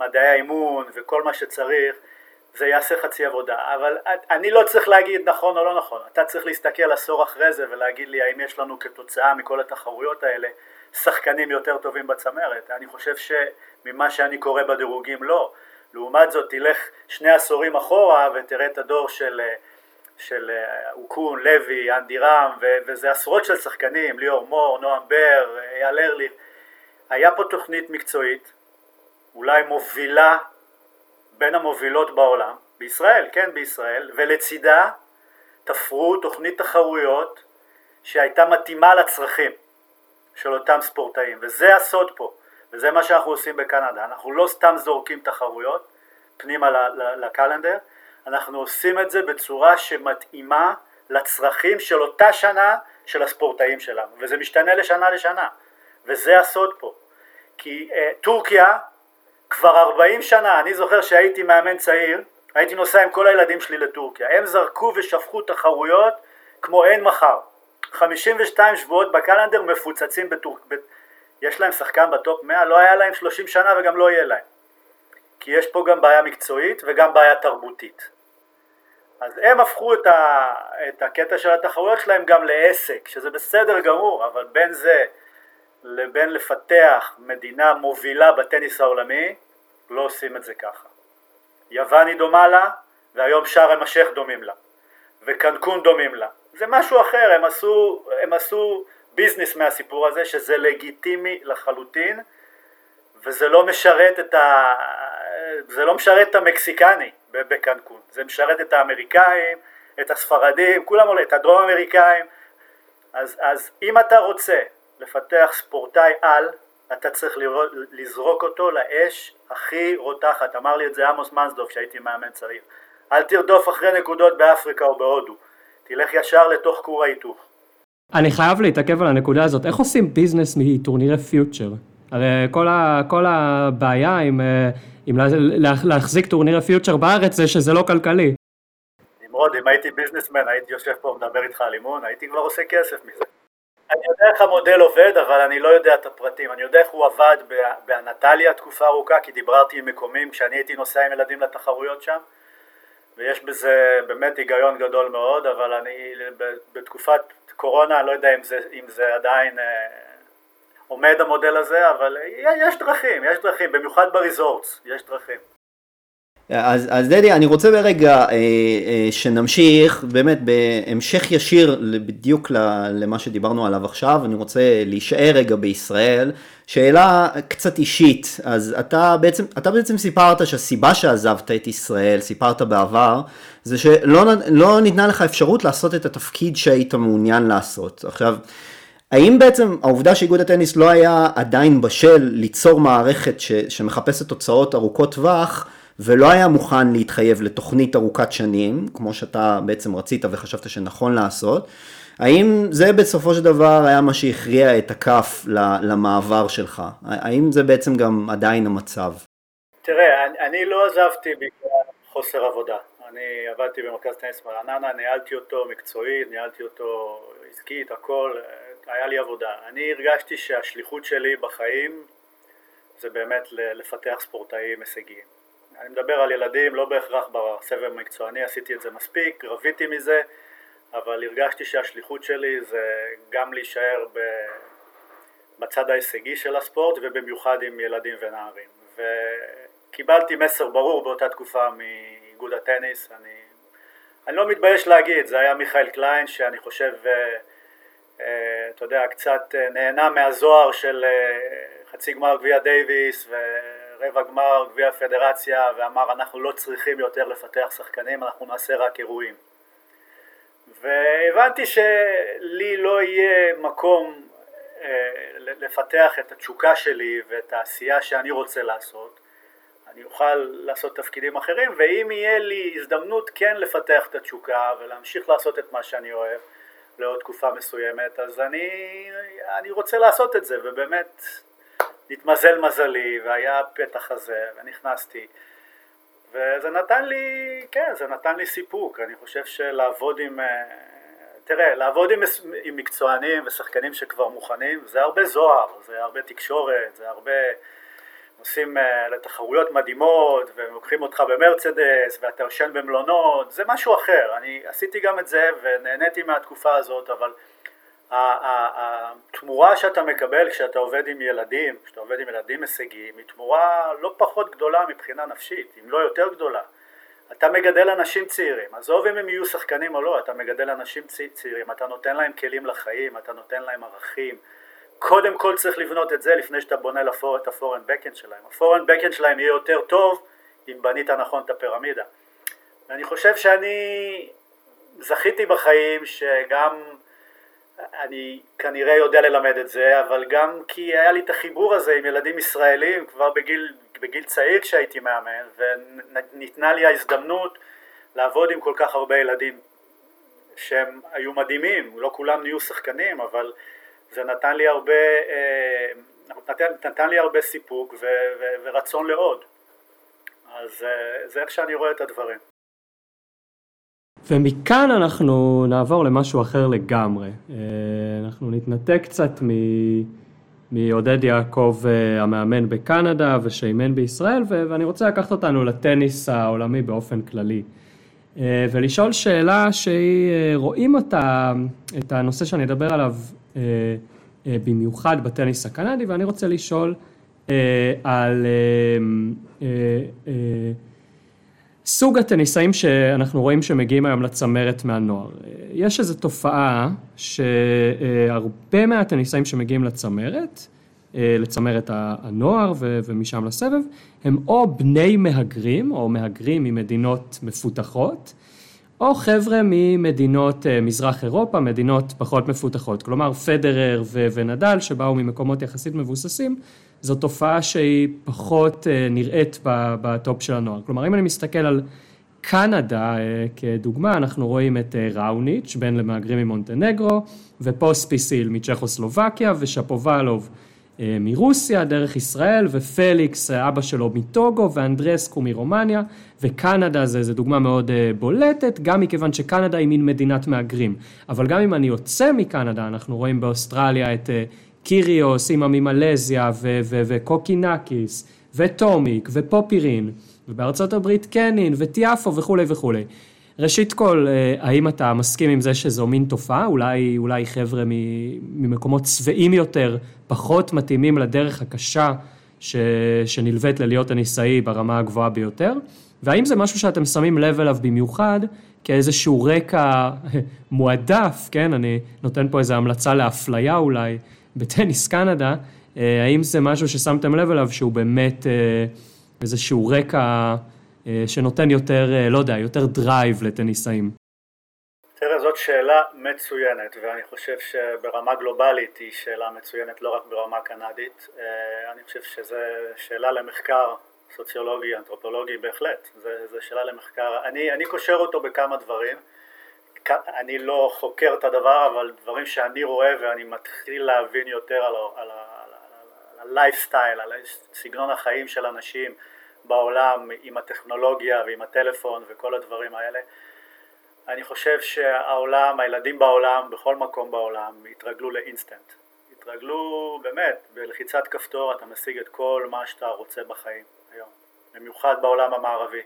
במדעי האימון וכל מה שצריך, זה יעשה חצי עבודה, אבל אני לא צריך להגיד נכון או לא נכון, אתה צריך להסתכל עשור אחרי זה ולהגיד לי האם יש לנו כתוצאה מכל התחרויות האלה שחקנים יותר טובים בצמרת, אני חושב שממה שאני קורא בדירוגים לא, לעומת זאת תלך שני עשורים אחורה ותראה את הדור של, של אוקון, לוי, אנדי רם וזה עשרות של שחקנים, ליאור מור, נועם בר, אייל ארליך, היה פה תוכנית מקצועית, אולי מובילה בין המובילות בעולם, בישראל, כן בישראל, ולצידה תפרו תוכנית תחרויות שהייתה מתאימה לצרכים של אותם ספורטאים, וזה הסוד פה, וזה מה שאנחנו עושים בקנדה, אנחנו לא סתם זורקים תחרויות פנימה לקלנדר, אנחנו עושים את זה בצורה שמתאימה לצרכים של אותה שנה של הספורטאים שלנו, וזה משתנה לשנה לשנה, וזה הסוד פה, כי uh, טורקיה כבר 40 שנה, אני זוכר שהייתי מאמן צעיר, הייתי נוסע עם כל הילדים שלי לטורקיה, הם זרקו ושפכו תחרויות כמו אין מחר, 52 שבועות בקלנדר מפוצצים בטורק... ב... יש להם שחקן בטופ 100? לא היה להם 30 שנה וגם לא יהיה להם. כי יש פה גם בעיה מקצועית וגם בעיה תרבותית. אז הם הפכו את, ה... את הקטע של התחרויות שלהם גם לעסק, שזה בסדר גמור, אבל בין זה לבין לפתח מדינה מובילה בטניס העולמי, לא עושים את זה ככה. יוון היא דומה לה, והיום שארם א-שייח דומים לה, וקנקון דומים לה. זה משהו אחר, הם עשו, הם עשו ביזנס מהסיפור הזה שזה לגיטימי לחלוטין וזה לא משרת את, ה... זה לא משרת את המקסיקני בקנקון, זה משרת את האמריקאים, את הספרדים, כולם עולים, את הדרום אמריקאים אז, אז אם אתה רוצה לפתח ספורטאי על, אתה צריך לראות, לזרוק אותו לאש הכי רותחת, אמר לי את זה עמוס מנסדוב כשהייתי מאמן צעיר אל תרדוף אחרי נקודות באפריקה או בהודו תלך ישר לתוך כור ההיתוך. אני חייב להתעכב על הנקודה הזאת, איך עושים ביזנס מטורנירי פיוצ'ר? הרי כל, ה, כל הבעיה עם, אה, עם להחזיק טורנירי פיוצ'ר בארץ זה שזה לא כלכלי. נמרוד, אם הייתי businessman הייתי יושב פה ומדבר איתך על אימון, הייתי כבר עושה כסף מזה. אני יודע איך המודל עובד, אבל אני לא יודע את הפרטים. אני יודע איך הוא עבד באנטליה תקופה ארוכה, כי דיברתי עם מקומים כשאני הייתי נוסע עם ילדים לתחרויות שם, ויש בזה באמת היגיון גדול מאוד, אבל אני בתקופת קורונה, אני לא יודע אם זה, אם זה עדיין אה, עומד המודל הזה, אבל יש דרכים, יש דרכים, במיוחד בריזורטס, יש דרכים. אז, אז דדי, אני רוצה ברגע אה, אה, שנמשיך, באמת בהמשך ישיר בדיוק למה שדיברנו עליו עכשיו, אני רוצה להישאר רגע בישראל. שאלה קצת אישית, אז אתה בעצם, אתה בעצם סיפרת שהסיבה שעזבת את ישראל, סיפרת בעבר, זה שלא לא ניתנה לך אפשרות לעשות את התפקיד שהיית מעוניין לעשות. עכשיו, האם בעצם העובדה שאיגוד הטניס לא היה עדיין בשל ליצור מערכת ש, שמחפשת תוצאות ארוכות טווח, ולא היה מוכן להתחייב לתוכנית ארוכת שנים, כמו שאתה בעצם רצית וחשבת שנכון לעשות, האם זה בסופו של דבר היה מה שהכריע את הכף למעבר שלך? האם זה בעצם גם עדיין המצב? תראה, אני, אני לא עזבתי בגלל חוסר עבודה. אני עבדתי במרכז טניס מרעננה, ניהלתי אותו מקצועית, ניהלתי אותו עסקית, הכל, היה לי עבודה. אני הרגשתי שהשליחות שלי בחיים זה באמת לפתח ספורטאים הישגיים. אני מדבר על ילדים, לא בהכרח בסבב המקצועני, עשיתי את זה מספיק, רביתי מזה, אבל הרגשתי שהשליחות שלי זה גם להישאר בצד ההישגי של הספורט ובמיוחד עם ילדים ונערים. וקיבלתי מסר ברור באותה תקופה מאיגוד הטניס, אני, אני לא מתבייש להגיד, זה היה מיכאל קליין שאני חושב, אה, אה, אתה יודע, קצת אה, נהנה מהזוהר של חצי גמר גביע דייוויס רבע גמר גביע הפדרציה ואמר אנחנו לא צריכים יותר לפתח שחקנים, אנחנו נעשה רק אירועים. והבנתי שלי לא יהיה מקום אה, לפתח את התשוקה שלי ואת העשייה שאני רוצה לעשות, אני אוכל לעשות תפקידים אחרים, ואם יהיה לי הזדמנות כן לפתח את התשוקה ולהמשיך לעשות את מה שאני אוהב לעוד תקופה מסוימת, אז אני, אני רוצה לעשות את זה, ובאמת התמזל מזלי והיה הפתח הזה ונכנסתי. וזה נתן לי, כן, זה נתן לי סיפוק, אני חושב שלעבוד עם, אה, תראה, לעבוד עם, עם מקצוענים ושחקנים שכבר מוכנים זה הרבה זוהר, זה הרבה תקשורת, זה הרבה נוסעים אה, לתחרויות מדהימות והם לוקחים אותך במרצדס ואתה יושן במלונות, זה משהו אחר, אני עשיתי גם את זה ונהניתי מהתקופה הזאת אבל התמורה שאתה מקבל כשאתה עובד עם ילדים, כשאתה עובד עם ילדים הישגיים, היא תמורה לא פחות גדולה מבחינה נפשית, אם לא יותר גדולה. אתה מגדל אנשים צעירים, עזוב אם הם יהיו שחקנים או לא, אתה מגדל אנשים צעירים, אתה נותן להם כלים לחיים, אתה נותן להם ערכים. קודם כל צריך לבנות את זה לפני שאתה בונה לפור, את הפורן בקאנד שלהם. הפורן בקאנד שלהם יהיה יותר טוב אם בנית נכון את הפירמידה. ואני חושב שאני זכיתי בחיים שגם אני כנראה יודע ללמד את זה, אבל גם כי היה לי את החיבור הזה עם ילדים ישראלים כבר בגיל, בגיל צעיר כשהייתי מאמן, וניתנה לי ההזדמנות לעבוד עם כל כך הרבה ילדים שהם היו מדהימים, לא כולם נהיו שחקנים, אבל זה נתן לי הרבה, אה, נתן, נתן לי הרבה סיפוק ו, ו, ורצון לעוד. אז אה, זה איך שאני רואה את הדברים. ומכאן אנחנו נעבור למשהו אחר לגמרי. אה, אנחנו נתנתק קצת מעודד יעקב אה, המאמן בקנדה ושאימן בישראל, ואני רוצה לקחת אותנו לטניס העולמי באופן כללי. אה, ולשאול שאלה שהיא, רואים אותה, את הנושא שאני אדבר עליו במיוחד בטניס הקנדי, ואני רוצה לשאול על סוג הטניסאים שאנחנו רואים שמגיעים היום לצמרת מהנוער. יש איזו תופעה שהרבה מהטניסאים שמגיעים לצמרת, לצמרת הנוער ומשם לסבב, הם או בני מהגרים או מהגרים ממדינות מפותחות, או חבר'ה ממדינות מזרח אירופה, מדינות פחות מפותחות. כלומר, פדרר ונדל שבאו ממקומות יחסית מבוססים, זו תופעה שהיא פחות אה, נראית בטופ של הנוער. כלומר, אם אני מסתכל על קנדה אה, כדוגמה, אנחנו רואים את אה, ראוניץ', בן למהגרים ממונטנגרו, ופוספיסיל מצ'כוסלובקיה, ושפובלוב מרוסיה דרך ישראל ופליקס אבא שלו מטוגו ואנדרסקו מרומניה וקנדה זה, זה דוגמה מאוד בולטת גם מכיוון שקנדה היא מין מדינת מהגרים אבל גם אם אני יוצא מקנדה אנחנו רואים באוסטרליה את קיריוס, אימא ממלזיה וקוקינאקיס וטומיק ופופירין ובארצות הברית קנין וטיאפו וכולי וכולי. ראשית כל, אה, האם אתה מסכים עם זה שזו מין תופעה? אולי, אולי חבר'ה ממקומות צבעים יותר, פחות מתאימים לדרך הקשה ש, שנלווית ללהיות הנישאי ברמה הגבוהה ביותר? והאם זה משהו שאתם שמים לב אליו במיוחד כאיזשהו רקע מועדף, כן? אני נותן פה איזו המלצה לאפליה אולי בטניס קנדה, אה, האם זה משהו ששמתם לב אליו שהוא באמת אה, איזשהו רקע אה, שנותן יותר, לא יודע, יותר drive לטניסאים? תראה, זאת שאלה מצוינת, ואני חושב שברמה גלובלית היא שאלה מצוינת, לא רק ברמה קנדית. אני חושב שזו שאלה למחקר סוציולוגי, אנתרופולוגי בהחלט, זו שאלה למחקר. אני, אני קושר אותו בכמה דברים. אני לא חוקר את הדבר, אבל דברים שאני רואה ואני מתחיל להבין יותר על, הלייפסטייל, על סגנון החיים של אנשים בעולם עם הטכנולוגיה ועם הטלפון וכל הדברים האלה. אני חושב שהעולם, הילדים בעולם, בכל מקום בעולם, התרגלו לאינסטנט. התרגלו באמת, בלחיצת כפתור אתה משיג את כל מה שאתה רוצה בחיים היום, במיוחד בעולם המערבי.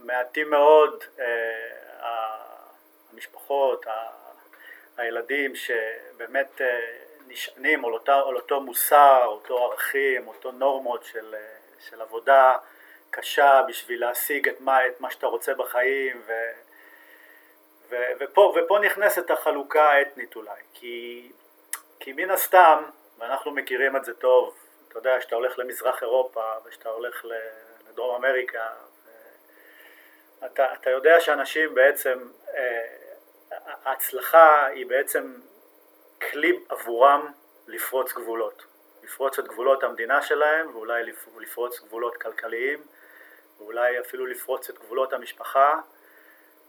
ומעטים מאוד אה, המשפחות, הילדים שבאמת אה, נשענים על, אותה, על אותו מוסר, אותו ערכים, אותו נורמות של, של עבודה קשה בשביל להשיג את מה, את מה שאתה רוצה בחיים ו, ו, ופה, ופה נכנסת החלוקה האתנית אולי כי, כי מן הסתם, ואנחנו מכירים את זה טוב, אתה יודע שאתה הולך למזרח אירופה ושאתה הולך לדרום אמריקה אתה, אתה יודע שאנשים בעצם, אה, ההצלחה היא בעצם כלי עבורם לפרוץ גבולות, לפרוץ את גבולות המדינה שלהם ואולי לפרוץ גבולות כלכליים ואולי אפילו לפרוץ את גבולות המשפחה.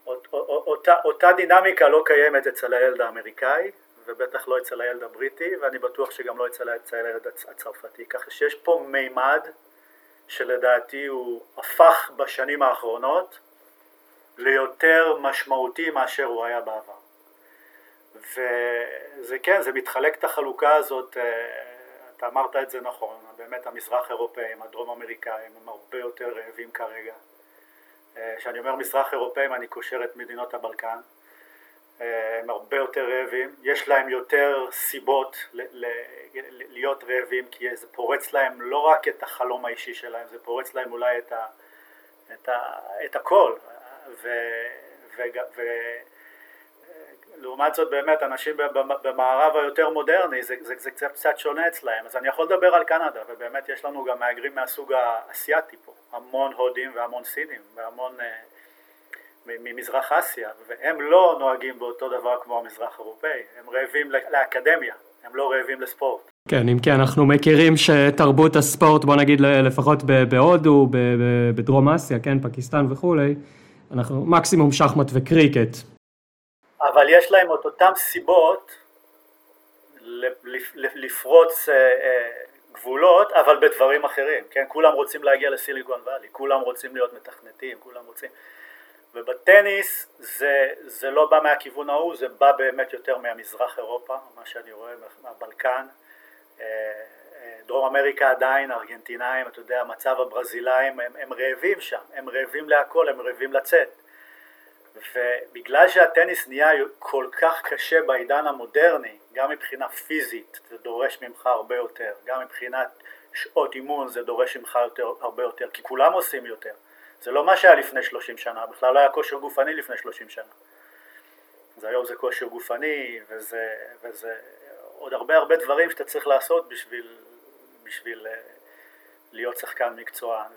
אות, אותה, אותה דינמיקה לא קיימת אצל הילד האמריקאי ובטח לא אצל הילד הבריטי ואני בטוח שגם לא אצל, אצל הילד הצרפתי ככה שיש פה מימד שלדעתי הוא הפך בשנים האחרונות ליותר משמעותי מאשר הוא היה בעבר. וזה כן, זה מתחלק את החלוקה הזאת, אה, אתה אמרת את זה נכון, באמת המזרח אירופאים, הדרום אמריקאים הם הרבה יותר רעבים כרגע. אה, כשאני אומר מזרח אירופאים אני קושר את מדינות הבלקן, אה, הם הרבה יותר רעבים, יש להם יותר סיבות להיות רעבים כי זה פורץ להם לא רק את החלום האישי שלהם, זה פורץ להם אולי את, ה, את, ה, את הכל ו, ו, ו, לעומת זאת באמת אנשים במערב היותר מודרני זה, זה, זה קצת, קצת שונה אצלהם. אז אני יכול לדבר על קנדה ובאמת יש לנו גם מהגרים מהסוג האסייתי פה. המון הודים והמון סינים והמון אה, ממזרח אסיה והם לא נוהגים באותו דבר כמו המזרח אירופאי הם רעבים לאקדמיה הם לא רעבים לספורט. כן, אם כי אנחנו מכירים שתרבות הספורט, בוא נגיד לפחות בהודו, בדרום אסיה, כן, פקיסטן וכולי, אנחנו מקסימום שחמט וקריקט, אבל יש להם את אותן סיבות לפרוץ אה, אה, גבולות, אבל בדברים אחרים, כן? כולם רוצים להגיע לסיליקון וואלי, כולם רוצים להיות מתכנתים, כולם רוצים... ובטניס זה, זה לא בא מהכיוון ההוא, זה בא באמת יותר מהמזרח אירופה, מה שאני רואה, מהבלקן. דרום אמריקה עדיין, ארגנטינאים, אתה יודע, מצב הברזילאים, הם, הם רעבים שם, הם רעבים להכל, הם רעבים לצאת. ובגלל שהטניס נהיה כל כך קשה בעידן המודרני, גם מבחינה פיזית זה דורש ממך הרבה יותר, גם מבחינת שעות אימון זה דורש ממך יותר, הרבה יותר, כי כולם עושים יותר. זה לא מה שהיה לפני 30 שנה, בכלל לא היה כושר גופני לפני 30 שנה. אז היום זה כושר גופני וזה, וזה עוד הרבה הרבה דברים שאתה צריך לעשות בשביל, בשביל אה, להיות שחקן מקצוען,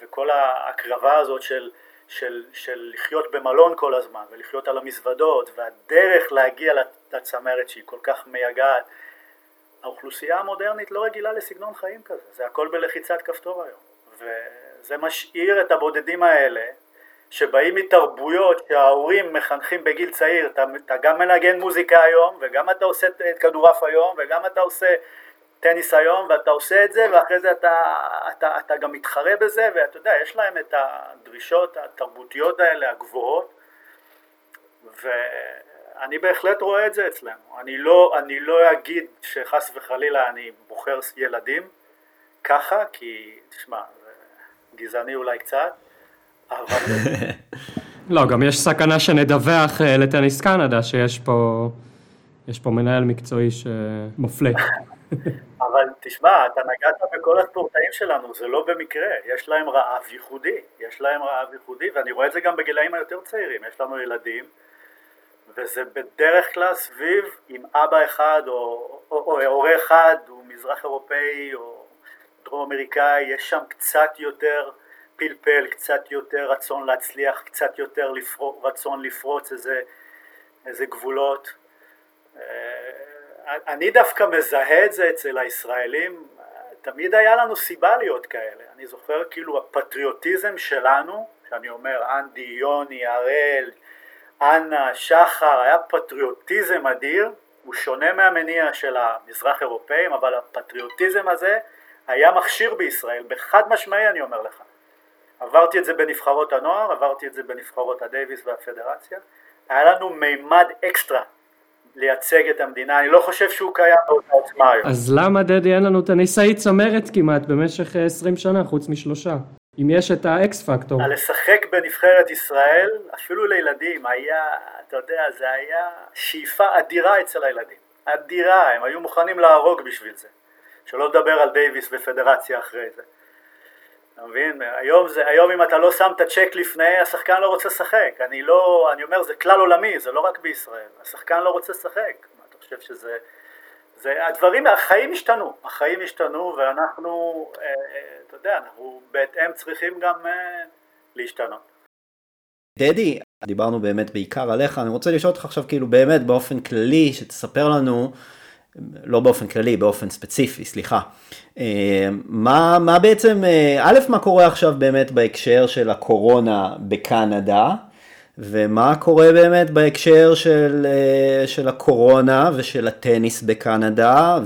וכל ההקרבה הזאת של של, של לחיות במלון כל הזמן ולחיות על המזוודות והדרך להגיע לצמרת שהיא כל כך מייגעת האוכלוסייה המודרנית לא רגילה לסגנון חיים כזה, זה הכל בלחיצת כפתור היום. וזה משאיר את הבודדים האלה שבאים מתרבויות שההורים מחנכים בגיל צעיר, אתה, אתה גם מנגן מוזיקה היום וגם אתה עושה כדורעף היום וגם אתה עושה טניס היום ואתה עושה את זה ואחרי זה אתה, אתה, אתה גם מתחרה בזה ואתה יודע, יש להם את הדרישות התרבותיות האלה הגבוהות ואני בהחלט רואה את זה אצלנו. אני לא, אני לא אגיד שחס וחלילה אני בוחר ילדים ככה, כי תשמע, גזעני אולי קצת, אבל... לא, גם יש סכנה שנדווח אה, לטניס קנדה שיש פה, יש פה מנהל מקצועי שמופלה. אבל תשמע, אתה נגעת בכל הספורטאים שלנו, זה לא במקרה, יש להם רעב ייחודי, יש להם רעב ייחודי, ואני רואה את זה גם בגילאים היותר צעירים, יש לנו ילדים, וזה בדרך כלל סביב עם אבא אחד או, הורה אחד, הוא מזרח אירופאי או דרום אמריקאי, יש שם קצת יותר פלפל, קצת יותר רצון להצליח, קצת יותר לפרו, רצון לפרוץ איזה, איזה גבולות. אני דווקא מזהה את זה אצל הישראלים, תמיד היה לנו סיבה להיות כאלה. אני זוכר כאילו הפטריוטיזם שלנו, שאני אומר אנדי, יוני, הראל, אנה, שחר, היה פטריוטיזם אדיר, הוא שונה מהמניע של המזרח אירופאים, אבל הפטריוטיזם הזה היה מכשיר בישראל, בחד משמעי אני אומר לך. עברתי את זה בנבחרות הנוער, עברתי את זה בנבחרות הדייוויס והפדרציה, היה לנו מימד אקסטרה לייצג את המדינה, אני לא חושב שהוא קיים באותה עוצמה היום. אז למה דדי אין לנו טניסאי צמרת כמעט במשך 20 שנה, חוץ משלושה? אם יש את ה X factor. לשחק בנבחרת ישראל, אפילו לילדים, היה, אתה יודע, זה היה שאיפה אדירה אצל הילדים. אדירה, הם היו מוכנים להרוג בשביל זה. שלא לדבר על דייוויס ופדרציה אחרי זה. אתה מבין? היום, זה, היום אם אתה לא שם את הצ'ק לפני, השחקן לא רוצה לשחק. אני לא, אני אומר, זה כלל עולמי, זה לא רק בישראל. השחקן לא רוצה לשחק. אתה חושב שזה... זה, הדברים, החיים השתנו, החיים השתנו ואנחנו, אה, אה, אתה יודע, אנחנו בהתאם צריכים גם אה, להשתנות. דדי, דיברנו באמת בעיקר עליך, אני רוצה לשאול אותך עכשיו כאילו באמת באופן כללי, שתספר לנו לא באופן כללי, באופן ספציפי, סליחה. אה, מה, מה בעצם, אה, א', מה קורה עכשיו באמת בהקשר של הקורונה בקנדה, ומה קורה באמת בהקשר של, אה, של הקורונה ושל הטניס בקנדה,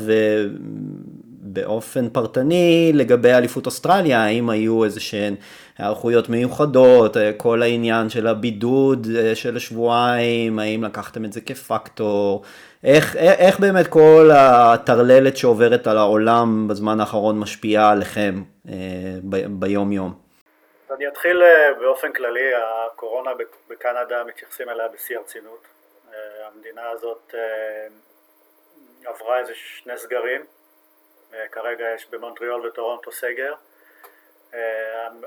ובאופן פרטני לגבי אליפות אוסטרליה, האם היו איזה שהן היערכויות מיוחדות, כל העניין של הבידוד של השבועיים, האם לקחתם את זה כפקטור, איך, איך באמת כל הטרללת שעוברת על העולם בזמן האחרון משפיעה עליכם אה, ב, ביום יום? אני אתחיל אה, באופן כללי, הקורונה בקנדה מתייחסים אליה בשיא הרצינות. אה, המדינה הזאת עברה איזה שני סגרים, כרגע יש במונטריאול וטורונטו סגר.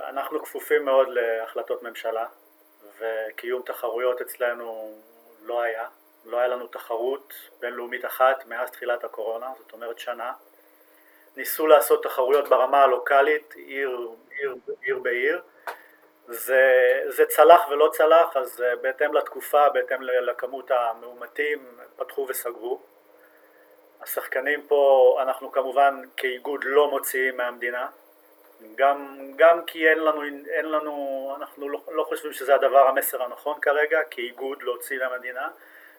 אנחנו כפופים מאוד להחלטות ממשלה וקיום תחרויות אצלנו לא היה, לא היה לנו תחרות בינלאומית אחת מאז תחילת הקורונה, זאת אומרת שנה. ניסו לעשות תחרויות ברמה הלוקאלית, עיר, עיר, עיר בעיר. זה, זה צלח ולא צלח, אז אה, בהתאם לתקופה, בהתאם לכמות המאומתים, פתחו וסגרו. השחקנים פה, אנחנו כמובן כאיגוד לא מוציאים מהמדינה, גם, גם כי אין לנו, אין לנו אנחנו לא, לא חושבים שזה הדבר המסר הנכון כרגע, כאיגוד להוציא למדינה,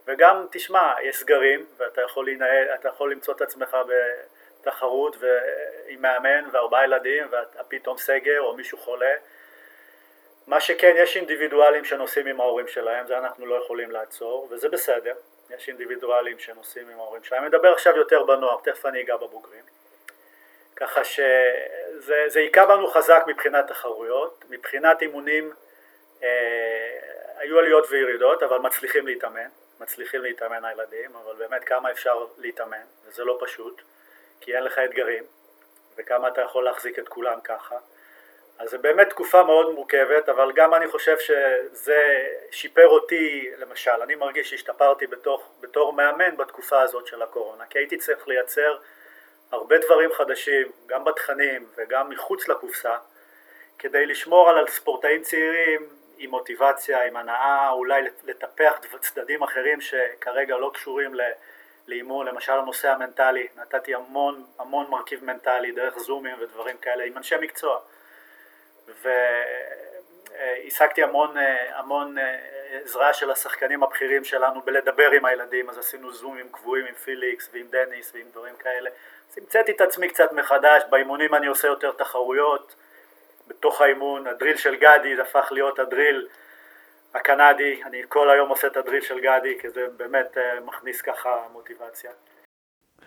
וגם תשמע, יש סגרים ואתה יכול, לנהל, יכול למצוא את עצמך בתחרות עם מאמן וארבעה ילדים ואתה פתאום סגר או מישהו חולה מה שכן, יש אינדיבידואלים שנוסעים עם ההורים שלהם, זה אנחנו לא יכולים לעצור, וזה בסדר, יש אינדיבידואלים שנוסעים עם ההורים שלהם. אני מדבר עכשיו יותר בנוער, תכף אני אגע בבוגרים. ככה שזה היכה בנו חזק מבחינת תחרויות, מבחינת אימונים אה, היו עליות וירידות, אבל מצליחים להתאמן. מצליחים להתאמן הילדים, אבל באמת כמה אפשר להתאמן, וזה לא פשוט, כי אין לך אתגרים, וכמה אתה יכול להחזיק את כולם ככה. אז זה באמת תקופה מאוד מורכבת, אבל גם אני חושב שזה שיפר אותי, למשל, אני מרגיש שהשתפרתי בתוך, בתור מאמן בתקופה הזאת של הקורונה, כי הייתי צריך לייצר הרבה דברים חדשים, גם בתכנים וגם מחוץ לקופסה, כדי לשמור על ספורטאים צעירים עם מוטיבציה, עם הנאה, אולי לטפח צדדים אחרים שכרגע לא קשורים לאימון, למשל הנושא המנטלי, נתתי המון המון מרכיב מנטלי דרך זומים ודברים כאלה עם אנשי מקצוע, השגתי המון, המון עזרה של השחקנים הבכירים שלנו בלדבר עם הילדים, אז עשינו זומים קבועים עם פיליקס ועם דניס ועם דברים כאלה. אז המצאתי את עצמי קצת מחדש, באימונים אני עושה יותר תחרויות, בתוך האימון, הדריל של גדי זה הפך להיות הדריל הקנדי, אני כל היום עושה את הדריל של גדי, כי זה באמת אה, מכניס ככה מוטיבציה.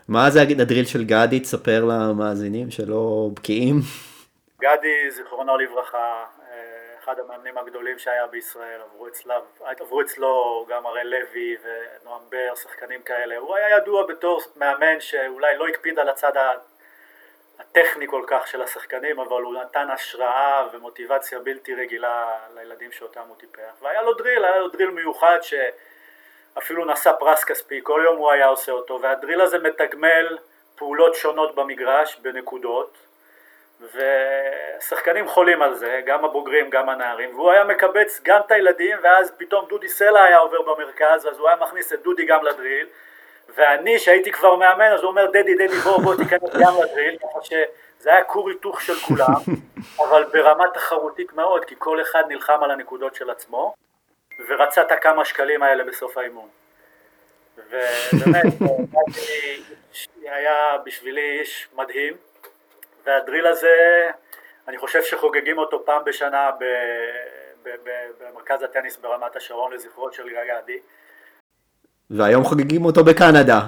מה זה הדריל של גדי? תספר למאזינים שלא בקיאים. גדי, זיכרונו לברכה, אה, אחד המאמנים הגדולים שהיה בישראל, עברו, אצלו, עברו אצלו גם הראל לוי ונועם בר, שחקנים כאלה. הוא היה ידוע בתור מאמן שאולי לא הקפיד על הצד הטכני כל כך של השחקנים, אבל הוא נתן השראה ומוטיבציה בלתי רגילה לילדים שאותם הוא טיפח. והיה לו דריל, היה לו דריל מיוחד שאפילו נשא פרס כספי, כל יום הוא היה עושה אותו, והדריל הזה מתגמל פעולות שונות במגרש בנקודות, ושחקנים חולים על זה, גם הבוגרים, גם הנערים, והוא היה מקבץ גם את הילדים, ואז פתאום דודי סלע היה עובר במרכז, אז הוא היה מכניס את דודי גם לדריל, ואני שהייתי כבר מאמן אז הוא אומר דדי דדי בוא בוא תיכנס גם לדריל ככה שזה היה כור היתוך של כולם אבל ברמה תחרותית מאוד כי כל אחד נלחם על הנקודות של עצמו ורצה את הכמה שקלים האלה בסוף האימון. ובאמת היה בשבילי איש מדהים והדריל הזה אני חושב שחוגגים אותו פעם בשנה במרכז הטניס ברמת השרון לזכרו של גגדי והיום חוגגים אותו בקנדה.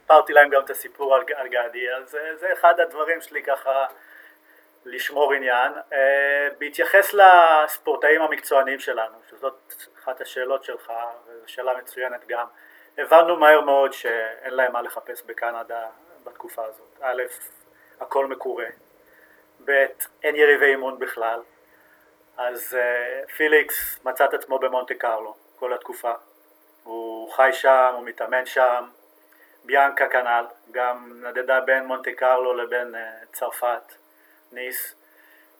סיפרתי להם גם את הסיפור על, על גדי, אז זה, זה אחד הדברים שלי ככה לשמור עניין. Uh, בהתייחס לספורטאים המקצוענים שלנו, שזאת אחת השאלות שלך, וזו שאלה מצוינת גם, הבנו מהר מאוד שאין להם מה לחפש בקנדה בתקופה הזאת. א', הכל מקורה, ב', אין יריבי אימון בכלל, אז אה, פיליקס מצא את עצמו במונטה קרלו כל התקופה, הוא חי שם, הוא מתאמן שם, ביאנקה כנ"ל, גם נדדה בין מונטה קרלו לבין אה, צרפת, ניס.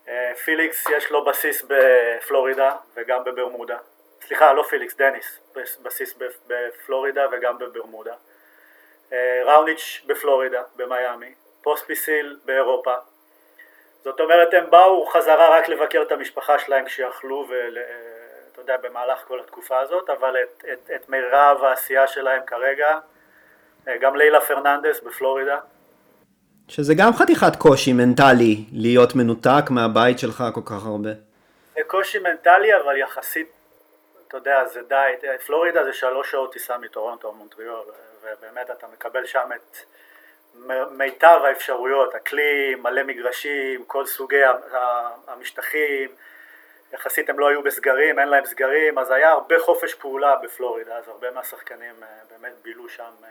אה, פיליקס יש לו בסיס בפלורידה וגם בברמודה, סליחה לא פיליקס, דניס, בסיס בפלורידה וגם בברמודה. אה, ראוניץ' בפלורידה, במיאמי, פוספיסיל באירופה. זאת אומרת הם באו חזרה רק לבקר את המשפחה שלהם כשיכלו ול... יודע, במהלך כל התקופה הזאת, אבל את, את, את מירב העשייה שלהם כרגע, אה, גם לילה פרננדס בפלורידה. שזה גם חתיכת קושי מנטלי, להיות מנותק מהבית שלך כל כך הרבה. זה קושי מנטלי, אבל יחסית, אתה יודע, זה די, פלורידה זה שלוש שעות טיסה מטורונטו או מונטריאול, ובאמת אתה מקבל שם את מיטב האפשרויות, הכלי, מלא מגרשים, כל סוגי המשטחים, יחסית הם לא היו בסגרים, אין להם סגרים, אז היה הרבה חופש פעולה בפלורידה, אז הרבה מהשחקנים אה, באמת בילו שם אה,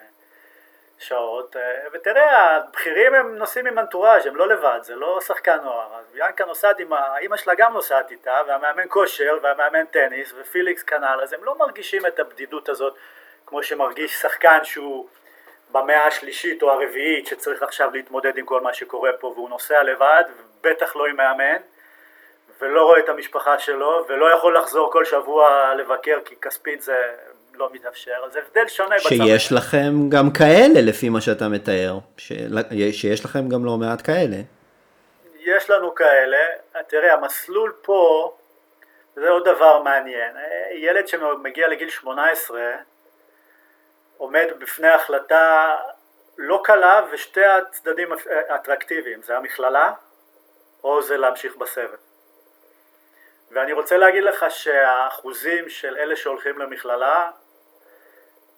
שעות, אה, ותראה, הבכירים הם נוסעים עם אנטוראז', הם לא לבד, זה לא שחקן נוער, אז ביאנקה נוסעת עם, האימא שלה גם נוסעת איתה, והמאמן כושר, והמאמן טניס, ופיליקס כנ"ל, אז הם לא מרגישים את הבדידות הזאת כמו שמרגיש שחקן שהוא במאה השלישית או הרביעית שצריך עכשיו להתמודד עם כל מה שקורה פה והוא נוסע לבד, בטח לא עם מאמן ולא רואה את המשפחה שלו, ולא יכול לחזור כל שבוע לבקר כי כספית זה לא מתאפשר, אז הבדל שונה בצד. שיש לכם גם כאלה לפי מה שאתה מתאר, שיש לכם גם לא מעט כאלה. יש לנו כאלה, תראה המסלול פה זה עוד דבר מעניין, ילד שמגיע לגיל 18 עומד בפני החלטה לא קלה ושתי הצדדים אטרקטיביים, זה המכללה או זה להמשיך בסבב. ואני רוצה להגיד לך שהאחוזים של אלה שהולכים למכללה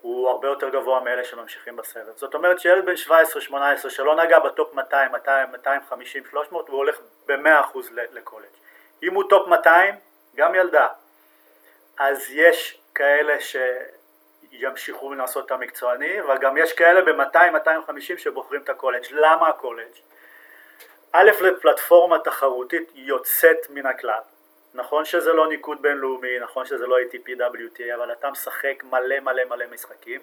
הוא הרבה יותר גבוה מאלה שממשיכים בסבב. זאת אומרת שילד בן 17-18 שלא נגע בטופ 200, 200, 250, 300 הוא הולך ב-100% לקולג'. אם הוא טופ 200, גם ילדה. אז יש כאלה שימשיכו לעשות את המקצועני, אבל גם יש כאלה ב-200-250 שבוחרים את הקולג'. למה הקולג'? א', לפלטפורמה תחרותית יוצאת מן הכלל. נכון שזה לא ניקוד בינלאומי, נכון שזה לא ATP WTA, אבל אתה משחק מלא מלא מלא משחקים.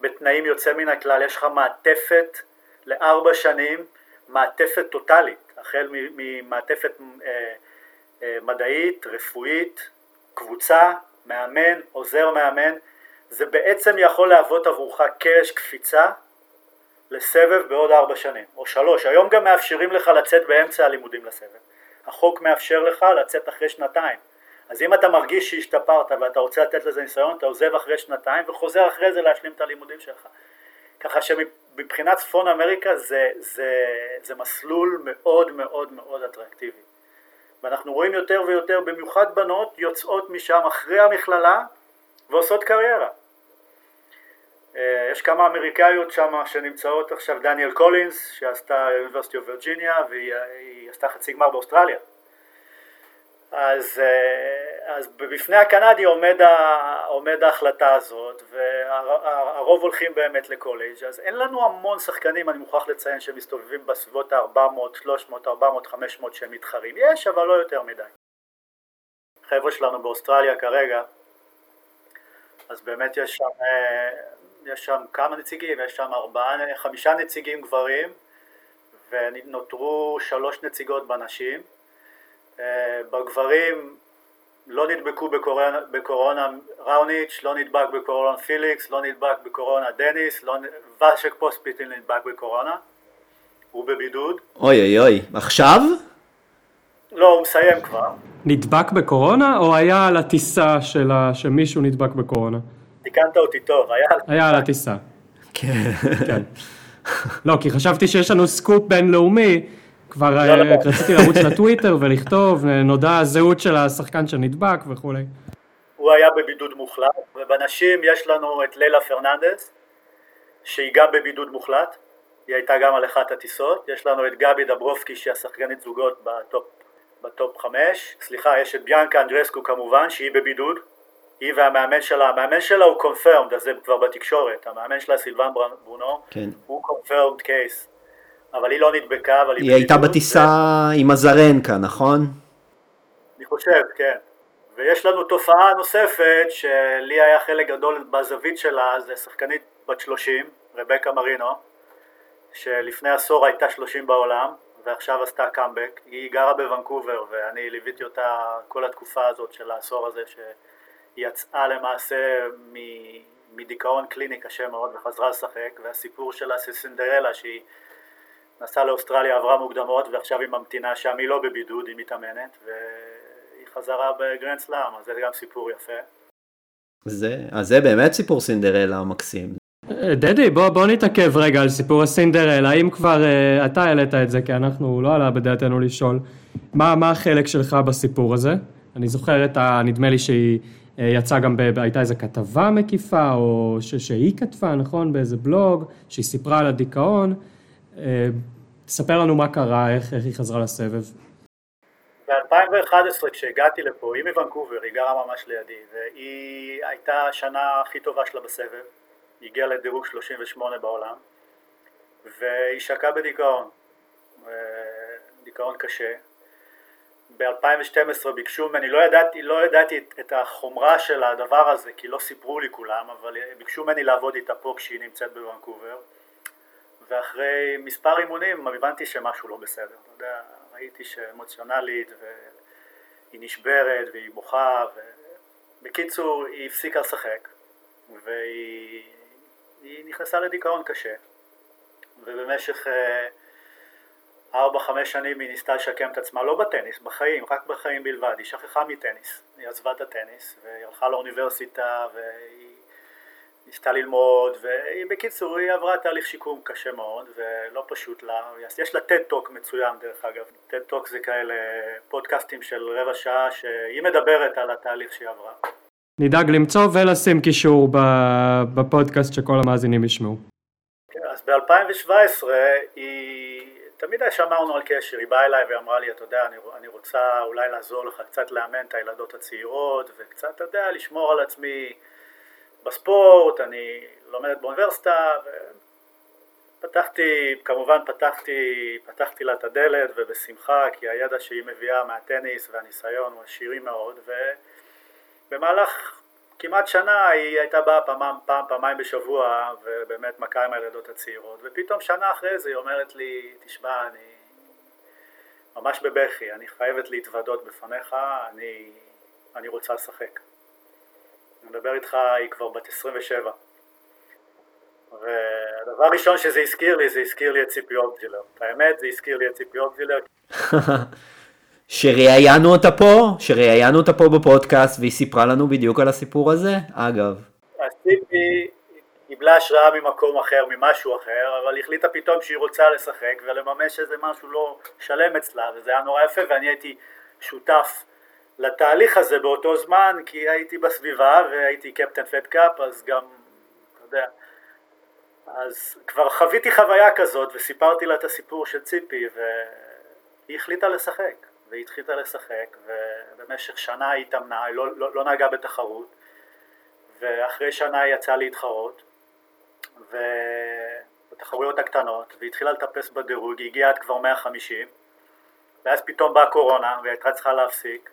בתנאים יוצא מן הכלל, יש לך מעטפת לארבע שנים, מעטפת טוטאלית, החל ממעטפת אה, אה, מדעית, רפואית, קבוצה, מאמן, עוזר מאמן, זה בעצם יכול להוות עבורך קאש קפיצה לסבב בעוד ארבע שנים, או שלוש, היום גם מאפשרים לך לצאת באמצע הלימודים לסבב. החוק מאפשר לך לצאת אחרי שנתיים. אז אם אתה מרגיש שהשתפרת ואתה רוצה לתת לזה ניסיון, אתה עוזב אחרי שנתיים וחוזר אחרי זה להשלים את הלימודים שלך. ככה שמבחינת צפון אמריקה זה, זה, זה מסלול מאוד מאוד מאוד אטרקטיבי. ואנחנו רואים יותר ויותר, במיוחד בנות, יוצאות משם אחרי המכללה ועושות קריירה. אה, יש כמה אמריקאיות שם שנמצאות עכשיו, דניאל קולינס שעשתה University of Virginia והיא עשתה חצי גמר באוסטרליה. אז, אה, אז בפני הקנדי עומד, ה, עומד ההחלטה הזאת והרוב הולכים באמת לקולג' אז אין לנו המון שחקנים אני מוכרח לציין שמסתובבים בסביבות ה-400, 300, 400, 500 שהם מתחרים. יש אבל לא יותר מדי. חבר'ה שלנו באוסטרליה כרגע אז באמת יש שם, אה, יש שם כמה נציגים, יש שם ארבעה, חמישה נציגים גברים ונותרו שלוש נציגות בנשים אה, בגברים לא נדבקו בקורונה, בקורונה ראוניץ', לא נדבק בקורונה פיליקס, לא נדבק בקורונה דניס, לא, ושק פוספיטין נדבק בקורונה, הוא בבידוד. אוי אוי אוי, עכשיו? לא, הוא מסיים כבר. נדבק בקורונה או היה על הטיסה של ה... שמישהו נדבק בקורונה? תיקנת אותי טוב, היה על היה על הטיסה. כן. לא, כי חשבתי שיש לנו סקופ בינלאומי. כבר לא, אה, לא. רציתי לרוץ לטוויטר ולכתוב, נודע הזהות של השחקן שנדבק וכולי. הוא היה בבידוד מוחלט, ובנשים יש לנו את ליילה פרננדס, שהיא גם בבידוד מוחלט, היא הייתה גם על אחת הטיסות, יש לנו את גבי דברובסקי שהיא השחקנית זוגות בטופ, בטופ חמש, סליחה, יש את ביאנקה אנדרסקו כמובן, שהיא בבידוד, היא והמאמן שלה, המאמן שלה הוא confirmed, אז זה כבר בתקשורת, המאמן שלה סילבן ברונו, כן. הוא confirmed case, אבל היא לא נדבקה, אבל היא היא הייתה בטיסה עם אזרנקה, נכון? אני חושב, כן. ויש לנו תופעה נוספת שלי היה חלק גדול בזווית שלה, זה שחקנית בת 30, רבקה מרינו, שלפני עשור הייתה 30 בעולם, ועכשיו עשתה קאמבק. היא גרה בוונקובר, ואני ליוויתי אותה כל התקופה הזאת של העשור הזה, שהיא יצאה למעשה מ- מדיכאון קליני קשה מאוד וחזרה לשחק, והסיפור שלה זה סינדרלה, שהיא נסעה לאוסטרליה, עברה מוקדמות, ועכשיו היא ממתינה שם, היא לא בבידוד, היא מתאמנת, והיא חזרה בגרנד סלאם, אז זה גם סיפור יפה. זה, אז זה באמת סיפור סינדרלה מקסים. אה, דדי, בוא, בוא נתעכב רגע על סיפור הסינדרלה, האם כבר uh, אתה העלית את זה, כי אנחנו לא עלה בדעתנו לשאול, מה, מה החלק שלך בסיפור הזה? אני זוכר את ה... נדמה לי שהיא uh, יצאה גם, ב, הייתה איזו כתבה מקיפה, או ש, שהיא כתבה, נכון? באיזה בלוג, שהיא סיפרה על הדיכאון. Uh, תספר לנו מה קרה, איך, איך היא חזרה לסבב. ב-2011 כשהגעתי לפה, היא מוונקובר, היא גרה ממש לידי, והיא הייתה השנה הכי טובה שלה בסבב, היא הגיעה לדירוג 38 בעולם, והיא שקעה בדיכאון, אה, דיכאון קשה. ב-2012 ביקשו ממני, לא ידעתי, לא ידעתי את, את החומרה של הדבר הזה, כי לא סיפרו לי כולם, אבל ביקשו ממני לעבוד איתה פה כשהיא נמצאת בוונקובר, ואחרי מספר אימונים הבנתי שמשהו לא בסדר, אתה יודע, ראיתי שאמוציונלית והיא נשברת והיא בוכה ובקיצור היא הפסיקה לשחק והיא היא נכנסה לדיכאון קשה. ובמשך אה, ארבע חמש שנים היא ניסתה לשקם את עצמה לא בטניס, בחיים, רק בחיים בלבד, היא שכחה מטניס, היא עזבה את הטניס והיא הלכה לאוניברסיטה והיא ניסתה ללמוד, ובקיצור היא עברה תהליך שיקום קשה מאוד ולא פשוט לה, יש לה TED Talk מצוין דרך אגב, TED Talk זה כאלה פודקאסטים של רבע שעה שהיא מדברת על התהליך שהיא עברה. נדאג למצוא ולשים קישור בפודקאסט שכל המאזינים ישמעו. כן, אז ב-2017 היא, תמיד שמרנו על קשר, היא באה אליי ואמרה לי, אתה יודע, אני, אני רוצה אולי לעזור לך קצת לאמן את הילדות הצעירות וקצת, אתה יודע, לשמור על עצמי בספורט, אני לומדת באוניברסיטה ופתחתי, כמובן פתחתי, פתחתי לה את הדלת ובשמחה כי הידע שהיא מביאה מהטניס והניסיון הוא עשירי מאוד ובמהלך כמעט שנה היא הייתה באה פעם, פעם, פעמיים בשבוע ובאמת מכה עם הילדות הצעירות ופתאום שנה אחרי זה היא אומרת לי תשמע אני ממש בבכי אני חייבת להתוודות בפניך אני, אני רוצה לשחק. אני מדבר איתך, היא כבר בת 27 והדבר הראשון שזה הזכיר לי, זה הזכיר לי את ציפי אוגזילר האמת, זה הזכיר לי את ציפי אוגזילר שראיינו אותה פה, שראיינו אותה פה בפודקאסט והיא סיפרה לנו בדיוק על הסיפור הזה, אגב. אז ציפי קיבלה השראה ממקום אחר, ממשהו אחר, אבל החליטה פתאום שהיא רוצה לשחק ולממש איזה משהו לא שלם אצלה, וזה היה נורא יפה ואני הייתי שותף לתהליך הזה באותו זמן, כי הייתי בסביבה והייתי קפטן פד קאפ, אז גם, אתה יודע, אז כבר חוויתי חוויה כזאת וסיפרתי לה את הסיפור של ציפי והיא החליטה לשחק והיא התחילה לשחק ובמשך שנה היא התאמנה, היא לא, לא, לא נהגה בתחרות ואחרי שנה היא יצאה להתחרות ובתחרויות הקטנות והיא התחילה לטפס בדירוג, היא הגיעה עד כבר 150 ואז פתאום באה קורונה והיא הייתה צריכה להפסיק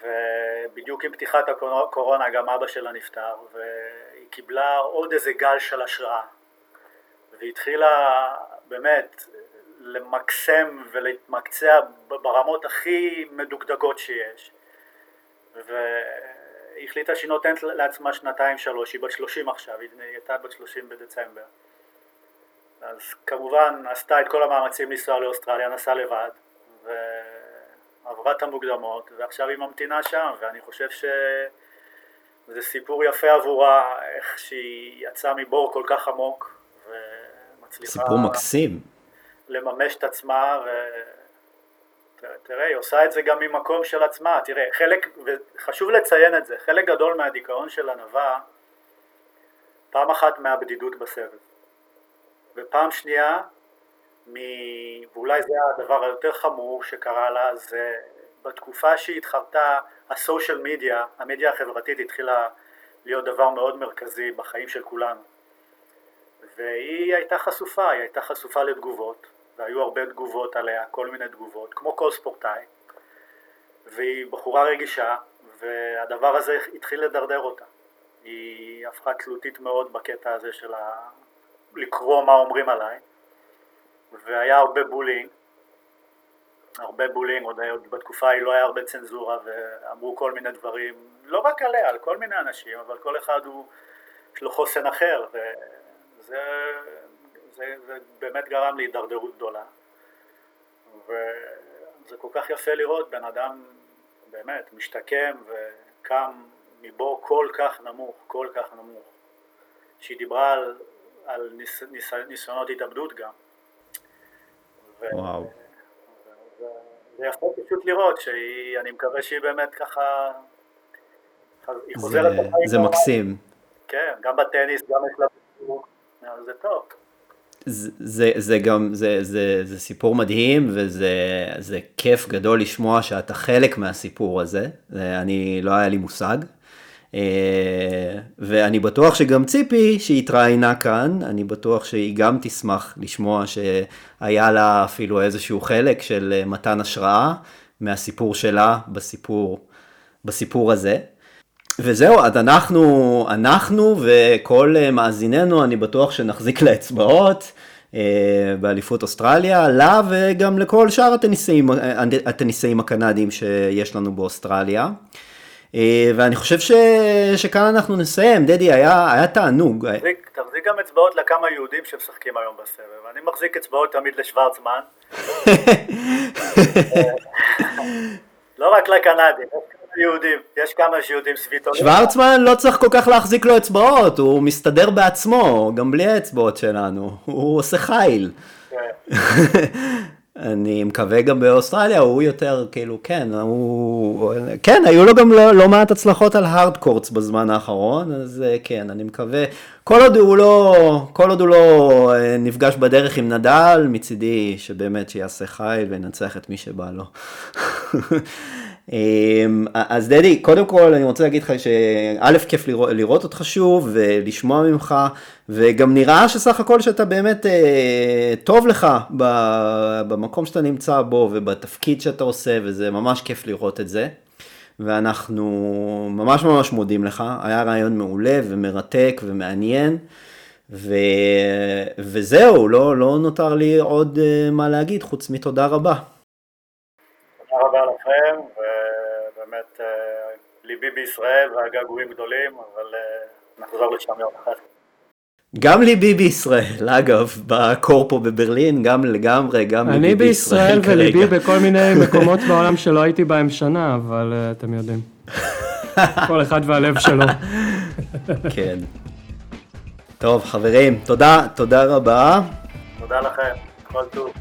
ובדיוק עם פתיחת הקורונה גם אבא שלה נפטר והיא קיבלה עוד איזה גל של השראה והתחילה באמת למקסם ולהתמקצע ברמות הכי מדוקדקות שיש. והיא החליטה שהיא נותנת לעצמה שנתיים שלוש, היא בת שלושים עכשיו, היא הייתה בת שלושים בדצמבר. אז כמובן עשתה את כל המאמצים לנסוע לאוסטרליה, נסעה לבד ועברה את המוקדמות ועכשיו היא ממתינה שם ואני חושב שזה סיפור יפה עבורה איך שהיא יצאה מבור כל כך עמוק ומצליחה סיפור מקסים לממש את עצמה ותראה היא עושה את זה גם ממקום של עצמה. תראה חלק וחשוב לציין את זה חלק גדול מהדיכאון של ענווה פעם אחת מהבדידות בסרט. ופעם שנייה מ... ואולי זה הדבר היותר חמור שקרה לה, זה בתקופה שהיא התחרתה, הסושיאל מדיה, המדיה החברתית התחילה להיות דבר מאוד מרכזי בחיים של כולנו. והיא הייתה חשופה, היא הייתה חשופה לתגובות, והיו הרבה תגובות עליה, כל מיני תגובות, כמו כל ספורטאי. והיא בחורה רגישה, והדבר הזה התחיל לדרדר אותה. היא הפכה תלותית מאוד בקטע הזה של ה... לקרוא מה אומרים עליי. והיה הרבה bullying, הרבה bullying, עוד, עוד בתקופה ההיא לא היה הרבה צנזורה ואמרו כל מיני דברים, לא רק עליה, על כל מיני אנשים, אבל כל אחד הוא, יש לו חוסן אחר וזה זה, זה באמת גרם להידרדרות גדולה וזה כל כך יפה לראות בן אדם באמת משתקם וקם מבור כל כך נמוך, כל כך נמוך שהיא דיברה על, על ניס, ניס, ניסיונות התאבדות גם וואו. זה יפה פשוט לראות שהיא, אני מקווה שהיא באמת ככה, היא חוזרת זה, זה מקסים. כן, גם בטניס, גם יש לה... זה טוב. זה, זה, גם, זה, זה, זה סיפור מדהים וזה זה כיף גדול לשמוע שאתה חלק מהסיפור הזה, אני לא היה לי מושג. אה, ואני בטוח שגם ציפי שהתראיינה כאן, אני בטוח שהיא גם תשמח לשמוע שהיה לה אפילו איזשהו חלק של אה, מתן השראה מהסיפור שלה בסיפור, בסיפור הזה. וזהו, אז אנחנו, אנחנו וכל אה, מאזיננו, אני בטוח שנחזיק לאצבעות באליפות אוסטרליה, לה וגם לכל שאר הטניסאים, הטניסאים הקנדיים שיש לנו באוסטרליה. אה, ואני חושב ש... שכאן אנחנו נסיים, דדי, היה, היה תענוג. תחזיק, תחזיק גם אצבעות לכמה יהודים שמשחקים היום בסבב, אני מחזיק אצבעות תמיד לשוורצמן. לא רק לקנדים, יש יהודים, יש כמה שיהודים סביבו. שוורצמן לא צריך כל כך להחזיק לו אצבעות, הוא מסתדר בעצמו, גם בלי האצבעות שלנו, הוא עושה חיל. כן. אני מקווה גם באוסטרליה, הוא יותר, כאילו, כן, הוא, כן, היו לו גם לא, לא מעט הצלחות על הארד קורטס בזמן האחרון, אז אה, כן, אני מקווה, כל עוד הוא לא, כל עוד הוא לא אה, נפגש בדרך עם נדל, מצידי שבאמת שיעשה חייל וינצח את מי שבא לו. אמ, אז דדי, קודם כל אני רוצה להגיד לך שא' כיף לראות, לראות אותך שוב ולשמוע ממך, וגם נראה שסך הכל שאתה באמת אה, טוב לך במקום שאתה נמצא בו ובתפקיד שאתה עושה, וזה ממש כיף לראות את זה. ואנחנו ממש ממש מודים לך, היה רעיון מעולה ומרתק ומעניין. ו... וזהו, לא, לא נותר לי עוד uh, מה להגיד חוץ מתודה רבה. תודה רבה לכם, ליבי בישראל והגעגועים גדולים, אבל נחזור לשם יום אחד. גם ליבי בישראל, אגב, בקור פה בברלין, גם לגמרי, גם ליבי בישראל כרגע. אני בישראל וליבי בכל מיני מקומות בעולם שלא הייתי בהם שנה, אבל uh, אתם יודעים. כל אחד והלב שלו. כן. טוב, חברים, תודה, תודה רבה. תודה לכם, כל טוב.